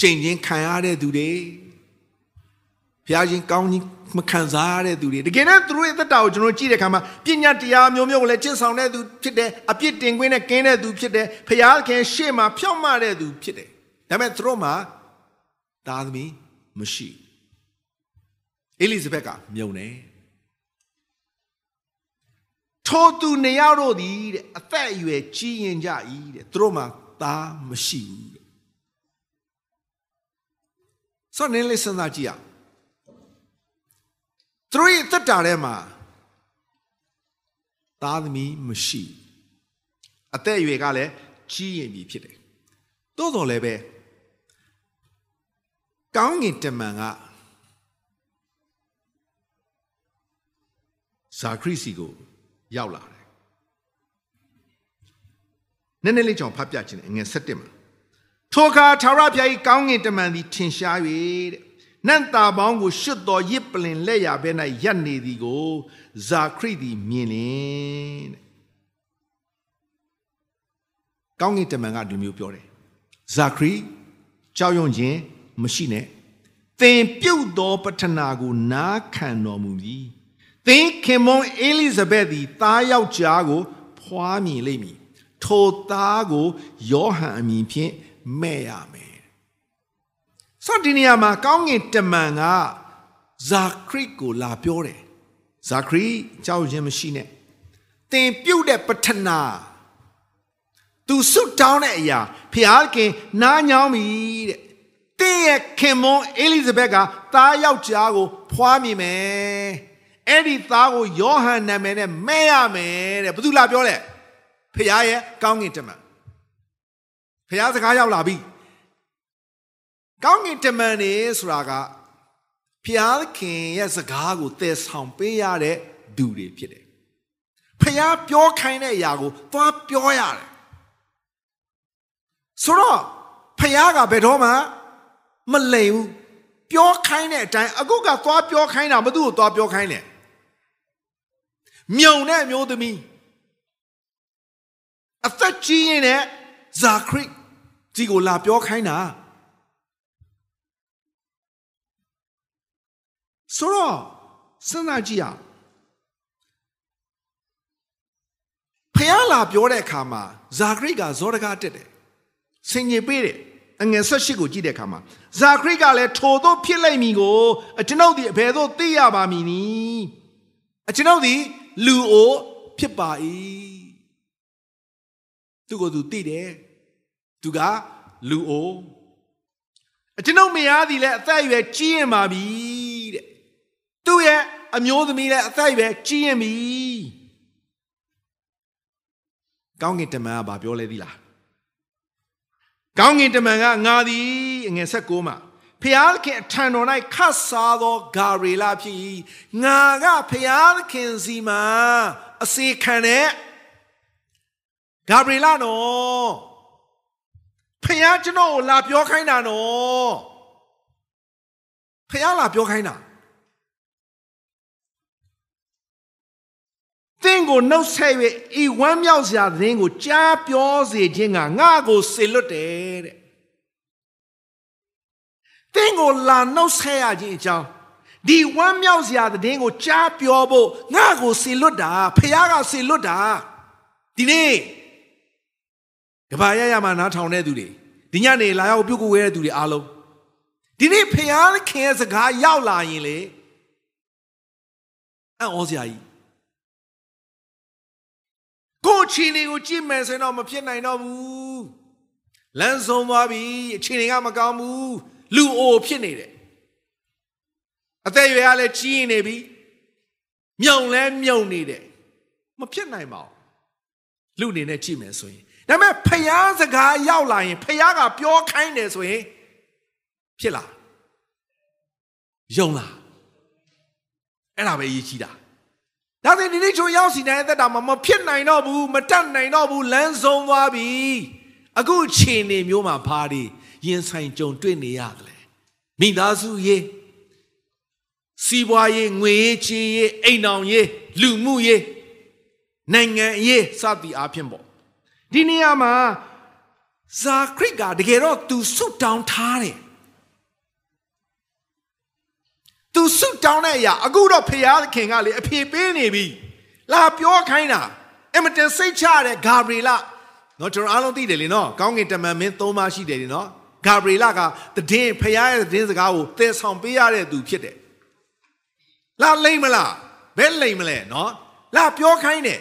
ကြိမ်ချင်းခံရတဲ့သူတွေဘုရားရှင်ကောင်းကြီးမခံစားရတဲ့သူတွေတကယ်တော့သူတို့ရဲ့သက်တာကိုကျွန်တော်ကြည့်တဲ့အခါမှာပညာတရားမျိုးမျိုးကိုလည်းကျင့်ဆောင်တဲ့သူဖြစ်တယ်အပြစ်တင်ခွင့်နဲ့ကင်းတဲ့သူဖြစ်တယ်ဘုရားခင်ရှေ့မှာဖြောင့်မတဲ့သူဖြစ်တယ်ဒါပေမဲ့သူတို့မှာသားသမီးမရှိအေလိဇဘက်ကမြုံတယ် ထိုသူနေရတို့သည်တဲ့အသက်အရွယ်ကြီးရင်ကြ၏တဲ့သူတို့မှာသားမရှိဘူးတဲ့ဆိုတော့နည်းလေးစဉ်းစားကြည့်အောင်သူတို့ရဲ့တက်တာထဲမှာသားသမီးမရှိအသက်အရွယ်ကလည်းကြီးရင်ပြီဖြစ်တယ်သို့တော်လည်းပဲကောင်းငင်တမန်ကဇာခရစ်စီကို ရောက်လာတယ်နည်းနည်းလေးကြောင့်ဖတ်ပြခြင်းငွေ7မှာထိုအခါထာဝရဘုရား၏ကောင်းငင်တမန်သည်ထင်ရှား၍တဲ့နန့်တာပေါင်းကိုရှွတ်တော်ရစ်ပလင်လက်ရဘဲ၌ရပ်နေသည်ကိုဇာခရိသည်မြင်လင်တဲ့ကောင်းကင်တမန်ကဒီမျိုးပြောတယ်ဇာခရိကြောက်ရွံ့ခြင်းမရှိနဲ့သင်ပြုတ်သောပထနာကိုနားခံတော်မူပြီး သင်ခင်မွန်အေလိဇဘက်သည်သားယောက်ျားကို ဖွားမြင်လိမ့်မည်ထိုသားကိုယောဟန်အမည်ဖြင့်မဲ့ရမယ်ဆိုတော့ဒီနေရာမှာကောင်းကင်တမန်ကဇာခရစ်ကိုလာပြောတယ်ဇာခရစ်ကြောက်ခြင်းမရှိနဲ့သင်ပြုတ်တဲ့ပထနာသူစွတ်တောင်းတဲ့အရာဖျားခင်နားညောင်းပြီတဲ့တင်းရဲ့ခင်မွန်အေလိဇဘက်ကသားယောက်ျားကိုဖွားမြင်မယ် အဲ့ဒီသားကိုယောဟန်နာမည်နဲ့မဲ့ရမယ်တဲ့ဘသူလာပြောလဲဖျားရဲ့ကောင်းကင်တမန်ဖျားစကားရောက်လာပြီကောင်းကင်တမန်နေဆိုတာကဖျားခင်ရဲ့စကားကိုသယ်ဆောင်ပေးရတဲ့ဒူတွေဖြစ်တယ်ဖျားပြောခိုင်းတဲ့အရာကိုသွားပြောရတယ်ဆိုတော့ဖျားကဘယ်တော့မှမလိမ်ဘူးပြောခိုင်းတဲ့အတိုင်းအခုကသွားပြောခိုင်းတာမသူ့ကိုသွားပြောခိုင်းတယ် မြုံတဲ့မျိုးသမီးအသက်ကြီးရင်လည်းဇာခရစ်ဒီကိုလာပြောခိုင်းတာဆိုတော့စဉ်းစားကြည့်အောင်ဖះလာပြောတဲ့အခါမှာဇာခရစ်ကဇောရကားတက်တယ်ဆင်ញင်ပေးတယ်အငယ်၁၈ကိုကြည့်တဲ့အခါမှာဇာခရစ်ကလည်းထိုတို့ဖြစ်လိုက်မည်ကိုအကျွန်ုပ်ဒီအဘယ်သို့သိရပါမည်နည်းအကျွန်ုပ်ဒီ လူအိုဖြစ်ပါ၏သူကိုသူသိတယ်သူကလူအိုအကျွန်ုပ်မယားသည်လည်းအသက်အရွယ်ကြီးရင်ပါပြီတဲ့သူ့ရဲ့အမျိုးသမီးလည်းအသက်အရွယ်ကြီးရင်ပြီကောင်းကင်တမန်ကဘာပြောလဲသီလားကောင်းကင်တမန်ကငါသည်အငယ်ဆက်ကိုမှာ ဖျားခင်အထံတော်၌ခတ်စားသောဂါရီလာဖြစ်၏ငါကဖျားခင်စီမှာအစေခံတဲ့ဂါဘရီလာနော်ဖျားကျွန်တော်ကိုလာပြောခိုင်းတာနော်ဖျားလာပြောခိုင်းတာသင်ကိုနှုတ်ဆက်၍ဤဝမ်းမြောက်စရာသတင်းကိုကြားပြောစေခြင်းကငါ့ကိုစေလွတ်တယ်တဲ့ သင်ကိုလာနှုတ်ဆက်ရခြင်းအကြောင်းဒီဝမ်းမြောက်စရာသတင်းကိုကြားပြောဖို့ငါ့ကိုစေလွတ်တာဖခင်ကစေလွတ်တာဒီနေ့ကဘာရရမှာနားထောင်တဲ့သူတွေဒီညနေလာရောက်ပြုတ်ကိုဝဲတဲ့သူတွေအားလုံးဒီနေ့ဖခင်ခင်ရဲ့စကားရောက်လာရင်လေအံ့ဩစရာကြီးကိုယ်ချီနေကိုကြည့်မယ်ဆိုရင်တော့မဖြစ်နိုင်တော့ဘူးလမ်းဆုံးသွားပြီအချိန်တွေကမကောင်းဘူး လူအိုဖြစ်နေတယ်အသက်အရွယ်ကလည်းကြီးနေပြီမြုံလဲမြုံနေတယ်မဖြစ်နိုင်ပါဘူးလူအနေနဲ့ကြည့်မယ်ဆိုရင်ဒါပေမဲ့ဖျားစကားရောက်လာရင်ဖျားကပြောခိုင်းတယ်ဆိုရင်ဖြစ်လားယုံလားအဲ့ဒါပဲအရေးကြီးတာဒါဆိုဒီနေ့ချိုရောက်စီနိုင်တဲ့တာမှာမဖြစ်နိုင်တော့ဘူးမတတ်နိုင်တော့ဘူးလမ်းဆုံးသွားပြီအခုအချိန်နေမျိုးမှာဘာတွေ ရင်ဆိုင်ကြုံတွေ့နေရတယ်မိသားစုရေးစီးပွားရေးငွေရေးချေးရေးအိမ်အောင်ရေးလူမှုရေးနိုင်ငံရေးစသည်အားဖြင့်ပေါ့ဒီနေရာမှာဇာခရစ်ကတကယ်တော့သူဆုတောင်းထားတယ်သူဆုတောင်းတဲ့အရာအခုတော့ဖခင်ခင်ကလေအဖေပေးနေပြီလာပြောခိုင်းတာအမတန်စိတ်ချတဲ့ဂါဘရီလနော်ကျွန်တော်အားလုံးသိတယ်လေနော်ကောင်းကင်တမန်မင်း၃ပါးရှိတယ်လေနော် ဂါဘရီလကတည်င်းဖခင်ရဲ့တည်င်းစကားကိုသယ်ဆောင်ပေးရတဲ့သူဖြစ်တယ်လာလိမ့်မလားဘယ်လိမ့်မလဲနော်လာပြောခိုင်းတယ်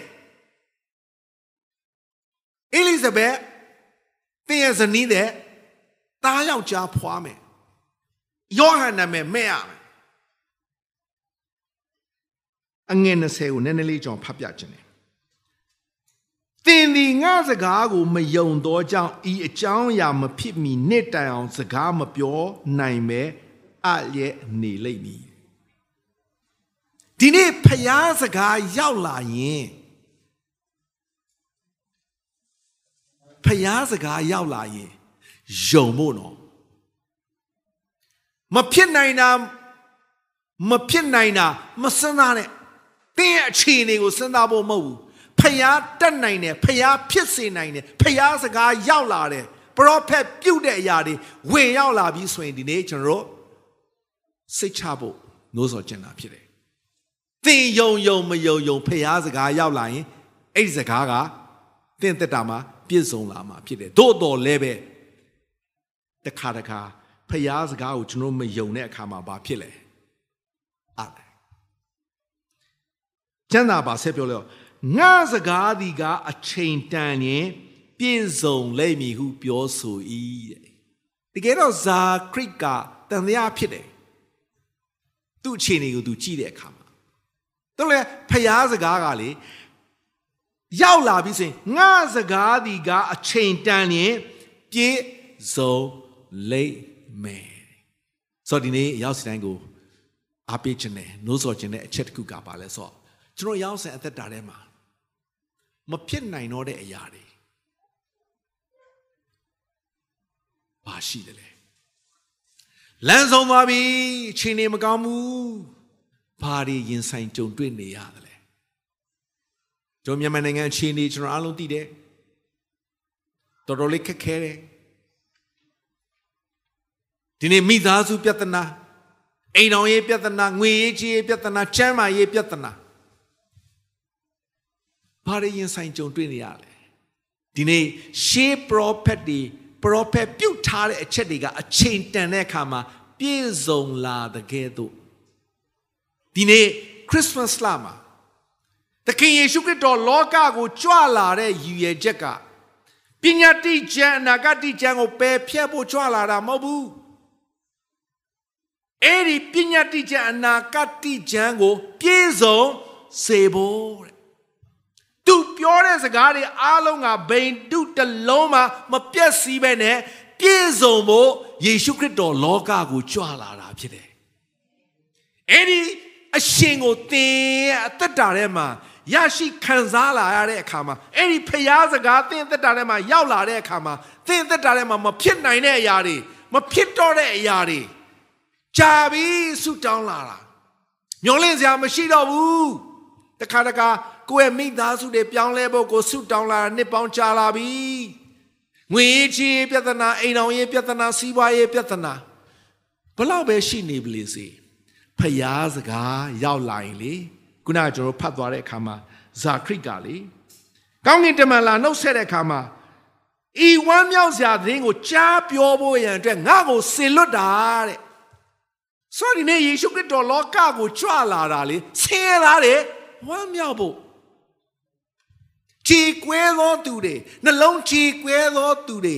အေလိဇဘက်တင်းရဲ့ဇနီးတဲ့သားယောက်ျားဖွားမယ်ယောဟန်နာမည်မဲ့ရမယ်အငယ်20ကိုနည်းနည်းလေးကြောင်ဖတ်ပြခြင်း တယ်သင်ဒီငါစကားကိုမယုံသောကြောင့်ဤအကြောင်းအရာမဖြစ်မီနှစ်တိုင်အောင်စကားမပြောနိုင်ပဲအရဲ့နေလိမ့်မည်ဒီနေ့ဖျားစကားရောက်လာရင်ဖျားစကားရောက်လာရင်ယုံဖို့နော်မဖြစ်နိုင်တာမဖြစ်နိုင်တာမစမ်းသားနဲ့တင်းရဲ့အခြေအနေကိုစဉ်းစားဖို့မဟုတ်ဘူး ဖျားတက်နိုင်တယ်ဖျားဖြစ်စေနိုင်တယ်ဖျားစကားရောက်လာတယ်ပရောဖက်ပြုတ်တဲ့အရာတွေဝင်ရောက်လာပြီးဆိုရင်ဒီနေ့ကျွန်တော်တို့စိတ်ချဖို့နှိုးဆော်ကျင်တာဖြစ်တယ်သင်ယုံယုံမယုံယုံဖရားစကားရောက်လာရင်အဲ့ဒီစကားကသင်သက်တာမှာပြည့်စုံလာမှာဖြစ်တယ်သို့တော်လည်းပဲတခါတခါဖရားစကားကိုကျွန်တော်မယုံတဲ့အခါမှာဘာဖြစ်လဲအားတယ်ကျမ်းသာပါဆက်ပြောလို့ ငါစကားဒီကအချိန်တန်ရင်ပြည့်စုံလိမ့်မည်ဟုပြောဆို၏တဲ့တကယ်တော့ဇာခရစ်ကတန်တရားဖြစ်တယ်သူ့အခြေအနေကိုသူကြည့်တဲ့အခါမှာတော့လေဖျားစကားကလေရောက်လာပြီဆိုရင်ငါစကားဒီကအချိန်တန်ရင်ပြည့်စုံလိမ့်မယ်ဆိုတော့ဒီနေ့ရောက်စီတိုင်းကိုအားပေးခြင်းနဲ့နှိုးဆော်ခြင်းနဲ့အချက်တစ်ခုကပါလဲဆိုတော့ကျွန်တော်ရောက်စဉ်အသက်တာထဲမှာ မဖြစ်နိုင်တော့တဲ့အရာတွေဘာရှိတယ်လဲလမ်းဆုံးသွားပြီအချိန်နေမကောင်းဘူးဘာတွေရင်ဆိုင်ကြုံတွေ့နေရတယ်လဲကျွန်တော်မြန်မာနိုင်ငံအချိန်နေကျွန်တော်အားလုံးသိတယ်တော်တော်လေးခက်ခဲတယ်ဒီနေ့မိသားစုပြဿနာအိမ်တော်ရေးပြဿနာငွေရေးကြီးရေးပြဿနာချမ်းမာရေးပြဿနာ ဘာတွေရင်ဆိုင်ကြုံတွေ့နေရလဲဒီနေ့ရှေး prophet တွေ prophet ပြုတ်ထားတဲ့အချက်တွေကအချိန်တန်တဲ့အခါမှာပြည့်စုံလာတဲ့ကဲ့သို့ဒီနေ့ Christmas လမှာသခင်ယေရှုခရစ်တော်လောကကိုကြွလာတဲ့ရည်ရွယ်ချက်ကပညာတိကျမ်းအနာဂတ်တိကျမ်းကိုပယ်ဖျက်ဖို့ကြွလာတာမဟုတ်ဘူးအဲ့ဒီပညာတိကျမ်းအနာဂတ်တိကျမ်းကို ပြည့်စုံစေဖို့တဲ့ သူပြောတဲ့စကားတွေအားလုံးကဘိန်တုတလုံးမှမပြတ်စည်းပဲနဲ့ပြည့်စုံဖို့ယေရှုခရစ်တော်လောကကိုကြွလာတာဖြစ်တယ်။အဲ့ဒီအရှင်ကိုသင်ရဲ့အသက်တာထဲမှာရရှိခံစားလာရတဲ့အခါမှာအဲ့ဒီဖျားစကားသင်အသက်တာထဲမှာရောက်လာတဲ့အခါမှာသင်အသက်တာထဲမှာမဖြစ်နိုင်တဲ့အရာတွေမဖြစ်တော့တဲ့အရာတွေကြာပြီးဆုတောင်းလာတာမျောလင့်စရာမရှိတော့ဘူးတခါတခါ ကိုယ့်ရဲ့မိသားစုတွေပြောင်းလဲဖို့ကိုဆုတောင်းလာတာနှစ်ပေါင်းကြာလာပြီငွေချေးပြဿနာအိမ်အောင်ရေးပြဿနာစီးပွားရေးပြဿနာဘလောက်ပဲရှိနေပြီလေစေဖျားစကားရောက်လာရင်လေခုနကကျွန်တော်ဖတ်သွားတဲ့အခါမှာဇာခရစ်ကလေကောင်းကင်တမန်လာနှုတ်ဆက်တဲ့အခါမှာဤဝမ်းမြောက်စရာသတင်းကိုကြားပြောဖို့ရန်အတွက်ငါ့ကိုစေလွတ်တာတဲ့ဆိုဒီနေ့ယေရှုခရစ်တော်လောကကိုကြွလာတာလေဆင်းရဲတာတဲ့ဝမ်းမြောက်ဖို့ ခြေကွဲသောသူတွေနှလုံးခြေကွဲသောသူတွေ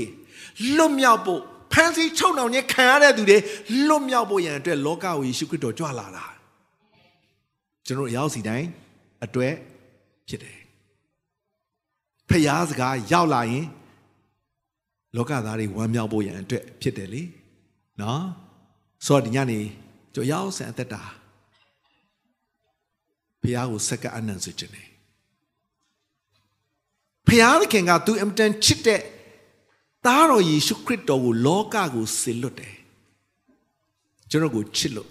လွတ်မြောက်ဖို့ဖန်ဆီးချုပ်နှောင်ခြင်းခံရတဲ့သူတွေလွတ်မြောက်ဖို့ရန်အတွက်လောကကိုယေရှုခရစ်တော်ကြွလာတာကျွန်တော်ရောက်စီတိုင်းအတွက်ဖြစ်တယ်ဖျားစကားရောက်လာရင်လောကသားတွေဝမ်းမြောက်ဖို့ရန်အတွက်ဖြစ်တယ်လေနော်ဆိုတော့ဒီညနေကျွန်တော်ရောက်စံအသက်တာဖျားကိုစက္ကအနံ့စေခြင်းတယ် ဖျားသခင်ကသူအမတန်ချစ်တဲ့သားတော်ယေရှုခရစ်တော်ကိုလောကကိုဆေလွတ်တယ်ကျွန်တော်ကိုချစ်လို့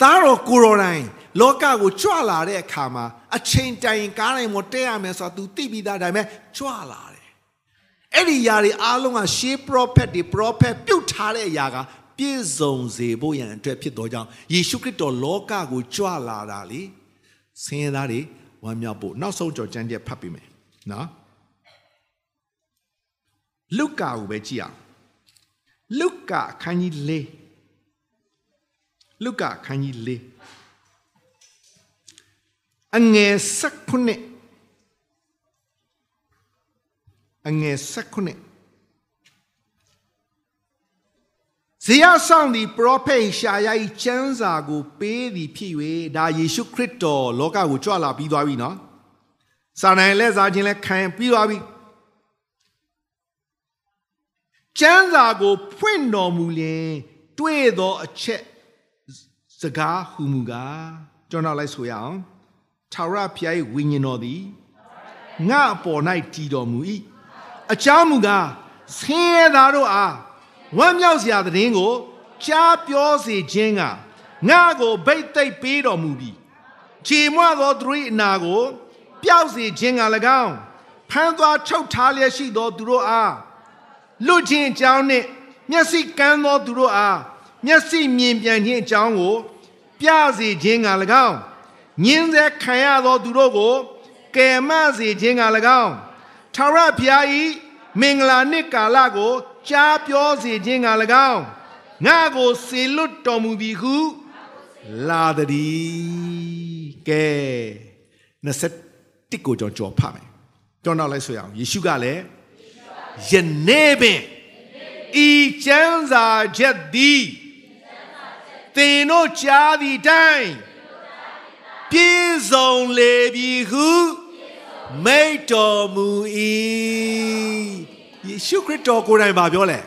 သားတော်ကိုရော်တိုင်းလောကကိုကြွလာတဲ့အခါမှာအချိန်တိုင်ကားတိုင်းမတက်ရမယ်ဆိုတော့ तू သိပြီးသားဒါပေမဲ့ကြွလာတယ်အဲ့ဒီຢာတွေအားလုံးကရှေး prophet တွေ prophet ပြုတ်ထားတဲ့အရာကပြည့်စုံစေဖို့ရန်အတွက်ဖြစ်တော့ကြောင်းယေရှုခရစ်တော်လောကကိုကြွလာတာလေဆင်းရဲသားတွေ ဝမ်းမြောက်ဖို့နောက်ဆုံးကြော်ကျမ်းချက်ဖတ်ပြီးမယ်နော်လုကာကိုပဲကြည့်အောင်လုကာခန်းကြီး၄လုကာခန်းကြီး၄အငယ်၁၉အငယ်၁၉ ဇေယဆောင်သည်ပရောဖက်ရှာယ၏ကျမ်းစာကို ပေးသည်ဖြစ်၍ဒါယေရှုခရစ်တော်လောကကိုကြွလာပြီးသွားပြီနော်စာနိုင်လက်စားခြင်းလည်းခံပြီးသွားပြီကျမ်းစာကိုဖွင့်တော်မူလျင်တွေ့သောအချက်စကားဟူမူကားကျွန်တော်လိုက်ဆိုရအောင်ထာဝရဘုရား၏ဝိညာဉ်တော်သည်ငါအပေါ်၌တည်တော်မူ၏အကြောင်းမူကားဆင်းရဲသားတို့အား ဝမ်းမြောက်စရာသတင်းကိုကြားပြောစေခြင်းကငါကိုဗိတ်သိပ်ပေးတော်မူပြီးခြေမွသောသူ၏အနာကို ပျောက်စေခြင်းက၎င်းဖမ်းသွားချုပ်ထားလျက်ရှိသောသူတို့အားလွတ်ခြင်းအကြောင်းနှင့်မျက်စိကန်းသောသူတို့အားမျက်စိမြင်ပြန်ခြင်းအကြောင်းကို ပြစေခြင်းက၎င်းညင်းစေခံရသောသူတို့ကိုကယ်မစေခြင်းက၎င်းထာဝရဘုရား၏မင်္ဂလာနှစ်ကာလကို ကြားပြောစေခြင်းက၎င်းငါကိုစေလွတ်တော်မူပြီဟုလာသည်ကဲ21ကိုကြောကြောဖတ်မယ်ကြောနောက်လိုက်ဆိုရအောင်ယေရှုကလည်းယနေ့ပင်ဤကျမ်းစာချက်သည်သင်တို့ကြားသည့်တိုင်ပြည့်စုံလေပြီဟုမိတ်တော်မူ၏ ယေရှုခရစ်တော်ကိုယ်တိုင်ပါပြောလဲ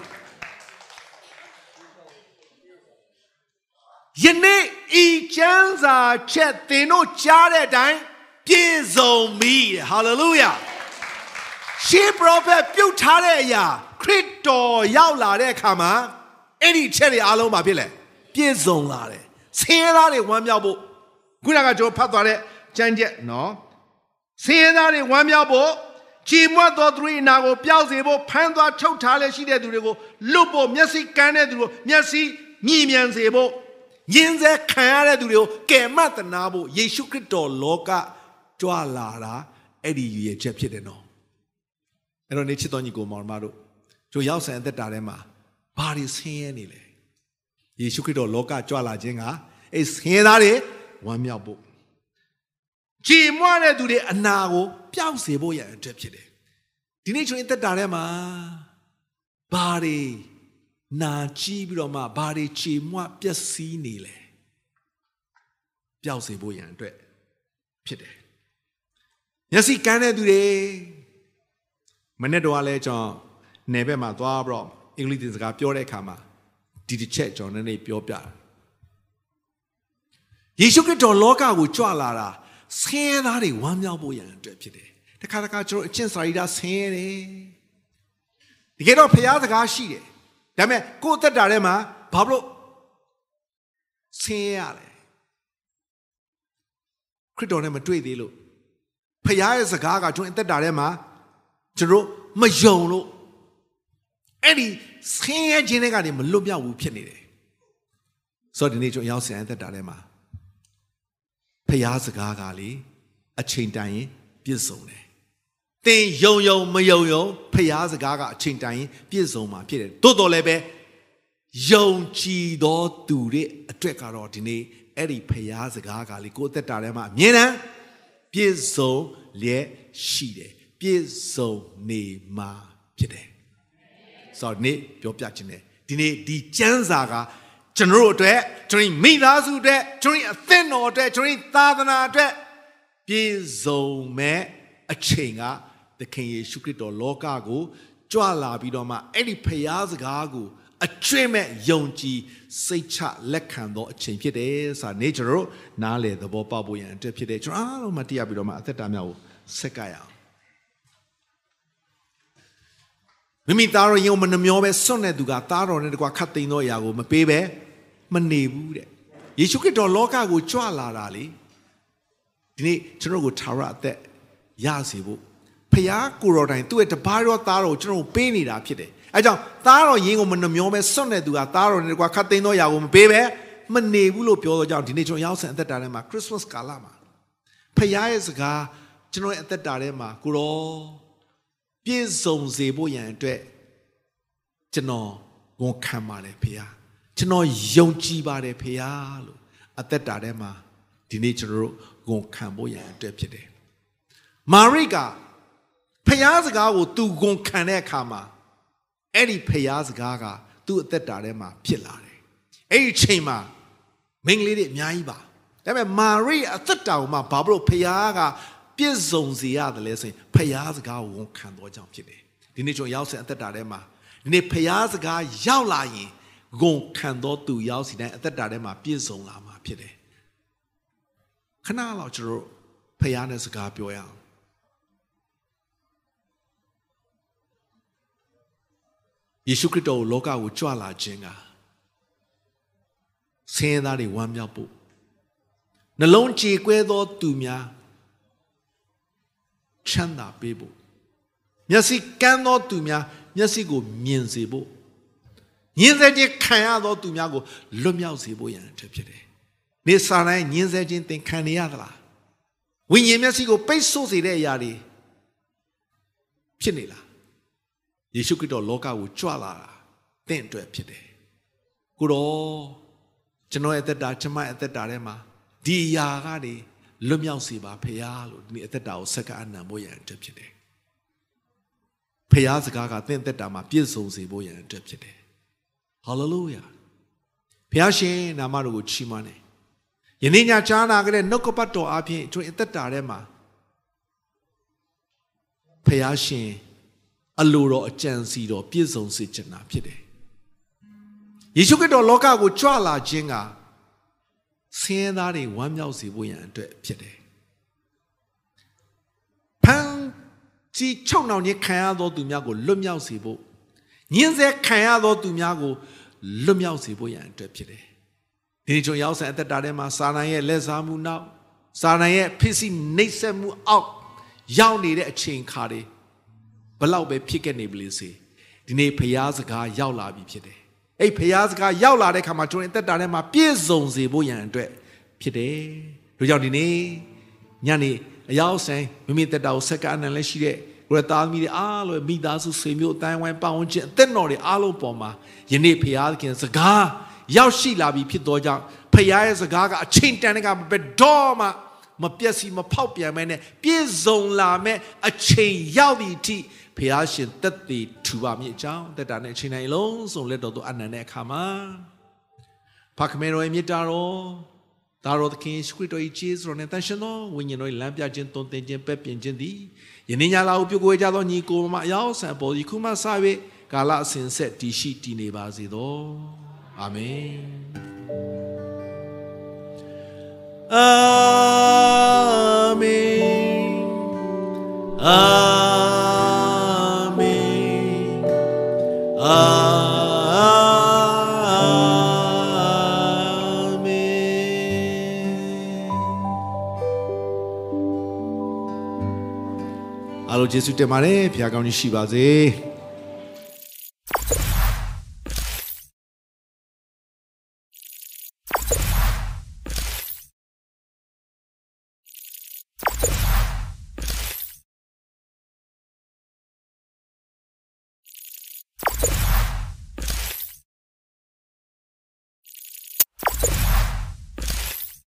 ယနေ့ဤကျမ်းစာချက်သင်တို့ကြားတဲ့အတိုင်းပြည့်စုံပြီဟာလေလုယာရှေးပရောဖက်ပြုတ်ထားတဲ့အရာခရစ်တော်ရောက်လာတဲ့အခါမှာအဲ့ဒီချက်တွေအားလုံးပါဖြစ်လဲပြည့်စုံလာတယ်ဆင်းရဲသားတွေဝမ်းမြောက်ဖို့ခုနကကျွန်တော်ဖတ်သွားတဲ့ကျမ်းချက်နော်ဆင်းရဲသားတွေဝမ်းမြောက်ဖို့ ကြည်မွတ်သောသူ၏နာကိုပျောက်စေဖို့ဖမ်းသွားထုတ်ထားလဲရှိတဲ့သူတွေကိုလွတ်ဖို့မျက်စိကန်းတဲ့သူကိုမျက်စိမြည်မြန်စေဖို့ယင်းစဲခံရတဲ့သူတွေကိုကယ်မတနာဖို့ယေရှုခရစ်တော်လောကကြွလာတာအဲ့ဒီရည်ရချက်ဖြစ်တယ်နော်အဲ့တော့နေချစ်တော်ညီကိုမောင်မတို့တို့ရောက်ဆန်အသက်တာထဲမှာဘာတွေဆင်းရဲနေလဲယေရှုခရစ်တော်လောကကြွလာခြင်းကအဲ့ဆင်းရဲသားတွေဝမ်းမြောက်ဖို့ ကြည်မွတဲ့သူတွေအနာကိုပျောက်စေဖို့ရန်အတွက်ဖြစ်တယ်ဒီနေ့ကျွန်တော်သက်တာထဲမှာဘာတွေနာကြည့်ပြီးတော့မှဘာတွေကြည်မွပျက်စီးနေလဲပျောက်စေဖို့ရန်အတွက်ဖြစ်တယ်မျက်စိကန်းတဲ့သူတွေမနေ့တော့လဲကျွန်တော်နယ်ဘက်မှာသွားပြီးတော့အင်္ဂလိပ်သင်စကားပြောတဲ့အခါမှာဒီတစ်ချက်ကျွန်တော်နည်းနည်းပြောပြတာယေရှုခရစ်တော်လောကကိုကြွလာတာ ဆင်းရဲသားတွေဝမ်းမြောက်ဖို့ရန်အတွက်ဖြစ်တယ်တခါတခါကျွန်တော်အကျင့်စာရိတ္တဆင်းရဲတယ်တကယ်တော့ဖျားစကားရှိတယ်ဒါပေမဲ့ကိုယ့်အသက်တာထဲမှာဘာလို့ဆင်းရဲရလဲခရစ်တော်နဲ့မတွေ့သေးလို့ဖျားရဲ့စကားကကျွန်တော်အသက်တာထဲမှာကျွန်တော်မယုံလို့အဲ့ဒီဆင်းရဲခြင်းတွေကနေမလွတ်မြောက်ဘူးဖြစ်နေတယ်ဆိုတော့ဒီနေ့ကျွန်တော်ရောက်ဆိုင်အသက်တာထဲမှာ ဖျားစကားကလေအချိန်တိုင်ရင်ပြည့်စုံတယ်သင်ယုံယုံမယုံယုံဖျားစကားကအချိန်တိုင်ရင်ပြည့်စုံမှာဖြစ်တယ်တိုးတော်လည်းပဲယုံကြည်သောသူတွေအတွက်ကတော့ဒီနေ့အဲ့ဒီဖျားစကားကလေကိုယ်အသက်တာထဲမှာအမြဲတမ်းပြည့်စုံလျက်ရှိတယ်ပြည့်စုံနေမှာဖြစ်တယ်ဆိုတော့ဒီနေ့ပြောပြခြင်းနဲ့ဒီနေ့ဒီကျမ်းစာက ကျွန်တော်တို့အတွက်ကျွန်တော်မိသားစုအတွက်ကျွန်တော်အသင်းတော်အတွက်ကျွန်တော်သာသနာအတွက်ပြည့်စုံမဲ့အချိန်ကသခင်ယေရှုခရစ်တော်လောကကိုကြွလာပြီးတော့မှအဲ့ဒီဖျားစကားကိုအကျွင့်မဲ့ယုံကြည်စိတ်ချလက်ခံသောအချိန်ဖြစ်တယ်ဆိုတာနေကျွန်တော်တို့နားလေသဘောပေါက်ဖို့ရန်အတွက်ဖြစ်တယ်ကျွန်တော်အားလုံးမတရားပြီးတော့မှအသက်တာများကိုဆက်ကရအောင်မိမိသားတော်ယုံမနှမျောပဲစွန့်တဲ့သူကသားတော်နဲ့တကွာခတ်သိမ်းသောအရာကိုမပေးပဲ မနေဘူးတဲ့ယေရှုခရစ်တော်လောကကိုကြွလာတာလေဒီနေ့ကျွန်တော်ကိုထာဝရအသက်ရစေဖို့ဖခင်ကိုတော်တိုင်သူ့ရဲ့တပါးတော်သားတော်ကိုကျွန်တော်ပေးနေတာဖြစ်တယ်အဲကြောင့်သားတော်ယင်းကိုမနှမျောပဲစွန့်တဲ့သူကသားတော်နဲ့တကွာခတ်သိမ်းသောအရာကိုမပေးပဲမနေဘူးလို့ပြောတော့ကြောင့်ဒီနေ့ကျွန်တော်ရောက်ဆန်အသက်တာထဲမှာခရစ်စမတ်ကာလမှာဖခင်ရဲ့စကားကျွန်တော်ရဲ့အသက်တာထဲမှာကိုတော်ပြည့်စုံစေဖို့ရန်အတွက်ကျွန်တော်ဝန်ခံပါတယ်ဖေဟာ ကျွန်တော်ယုံကြည်ပါတယ်ဖေဟာလို့အသက်တာထဲမှာဒီနေ့ကျွန်တော်တို့ဝန်ခံဖို့ရန်အတွက်ဖြစ်တယ်မာရိကဖျားစကားကိုသူဝန်ခံတဲ့အခါမှာအဲ့ဒီဖျားစကားကသူ့အသက်တာထဲမှာဖြစ်လာတယ်အဲ့ဒီချိန်မှာမိန်းကလေးတွေအများကြီးပါဒါပေမဲ့မာရိအသက်တာကိုမှဘာလို့ဖျားကပြည့်စုံစေရတယ်လဲဆိုရင်ဖျားစကားကိုဝန်ခံတော့ကြောင့်ဖြစ်တယ်ဒီနေ့ကျွန်တော်ရောက်စင်အသက်တာထဲမှာဒီနေ့ဖျားစကားရောက်လာရင် ဂုံခံတော့သူရောက်စီတိုင်းအသက်တာထဲမှာပြည့်စုံလာမှာဖြစ်တယ်ခဏလောက်ကျွန်တော်ဖျားနဲ့စကားပြောရအောင်ယေရှုခရစ်တော်လောကကိုကြွလာခြင်းကဆင်းရဲသားတွေဝမ်းမြောက်ဖို့နှလုံးကြေကွဲသောသူများချမ်းသာပေးဖို့မျက်စိကန်းသောသူများမျက်စိကိုမြင်စေဖို့ ညင်စေခြင်းခံရသောသူများကိုလွတ်မြောက်စေဖို့ရန်အတွက်ဖြစ်တယ်နေစာတိုင်းညင်းဆဲခြင်းသင်ခံနေရသလားဝိညာဉ်မျက်စိကိုပိတ်ဆို့စေတဲ့အရာတွေဖြစ်နေလားယေရှုခရစ်တော်လောကကိုကြွလာတာတင့်အတွက်ဖြစ်တယ်ကိုတော့ကျွန်တော်ရဲ့အသက်တာကျွန်မရဲ့အသက်တာထဲမှာဒီအရာကနေလွတ်မြောက်စေပါဖေယားလို့ဒီနေ့အသက်တာကိုဆက်ကအနံဖို့ရန်အတွက်ဖြစ်တယ်ဖေယားစကားကတင့်သက်တာမှာပြည့်စုံစေဖို့ရန်အတွက်ဖြစ်တယ် ဟာလေလုယာဖျားရှင်နာမတော်ကိုချီးမွမ်းတယ်ယနေ့ညကြားနာကြတဲ့နှုတ်ကပတ်တော်အပြင်ကျွန်အသက်တာထဲမှာဖျားရှင်အလိုတော်အကြံစီတော်ပြည့်စုံစေချင်တာဖြစ်တယ်ယေရှုခရစ်တော်လောကကိုကြွလာခြင်းကဆင်းရဲသားတွေဝမ်းမြောက်စေဖို့ရန်အတွက်ဖြစ်တယ်ဖန်ကြီးချုံနှောင်ခြင်းခံရသောသူများကိုလွတ်မြောက်စေဖို့ ညှင်းဆဲခံရသောသူများကိုလွတ်မြောက်စေဖို့ရန်အတွက်ဖြစ်တယ်ဒီနေ့ကျွန်ရောက်ဆန်အသက်တာထဲမှာစာနာရဲ့လက်စားမှုနောက်စာနာရဲ့ဖြစ်စီနှိပ်စက်မှုအောက်ရောက်နေတဲ့အချိန်ခါတွေဘလောက်ပဲဖြစ်ခဲ့နေပလေစေဒီနေ့ဖျားစကားရောက်လာပြီဖြစ်တယ်အဲ့ဖျားစကားရောက်လာတဲ့ခါမှာကျွန်တော်အသက်တာထဲမှာပြည့်စုံစေဖို့ရန်အတွက်ဖြစ်တယ်တို့ကြောင့်ဒီနေ့ညနေအရောက်ဆိုင်မိမိတက်တာကိုဆက်ကအနံလည်းရှိတဲ့ ကိုရသားသမီးတွေအားလုံးမိသားစုဆွေမျိုးအတိုင်းဝိုင်းပတ်ဝန်းကျင်အသက်တော်တွေအားလုံးပေါ်မှာယနေ့ဖျားခင်စကားရောက်ရှိလာပြီဖြစ်သောကြောင့်ဖျားရဲ့စကားကအချိန်တန်တဲ့ကဘယ်တော့မှမပြက်စီမဖောက်ပြန်မဲနဲ့ပြည့်စုံလာမဲ့အချိန်ရောက်သည့်အထိဖျားရှင်တက်တည်ထူပါမည်အကြောင်းတက်တာနဲ့အချိန်တိုင်းလုံးစုံလက်တော်သူအနန္တတဲ့အခါမှာဖခင်မေတော်ရဲ့မြတ်တော်ဒါတော်သခင်ယေရှုခရစ်တော်၏ကျေးဇူးတော်နဲ့တန်ရှင်သောဝိညာဉ်တော်၏လမ်းပြခြင်းတုံသင်ခြင်းပဲ့ပြင်ခြင်းသည် ယနေ့ညလာကိုပြုကိုကြသောညီကိုမအယောက်ဆံပေါ်ဒီခုမှစ၍ကာလအစဉ်ဆက်တည်ရှိတည်နေပါစေသောအာမင်အာမင်အာမင်အာ အားလုံးယေရှုတင်ပါတယ်ဖခင်ကောင်းကြီးရှိပါစေ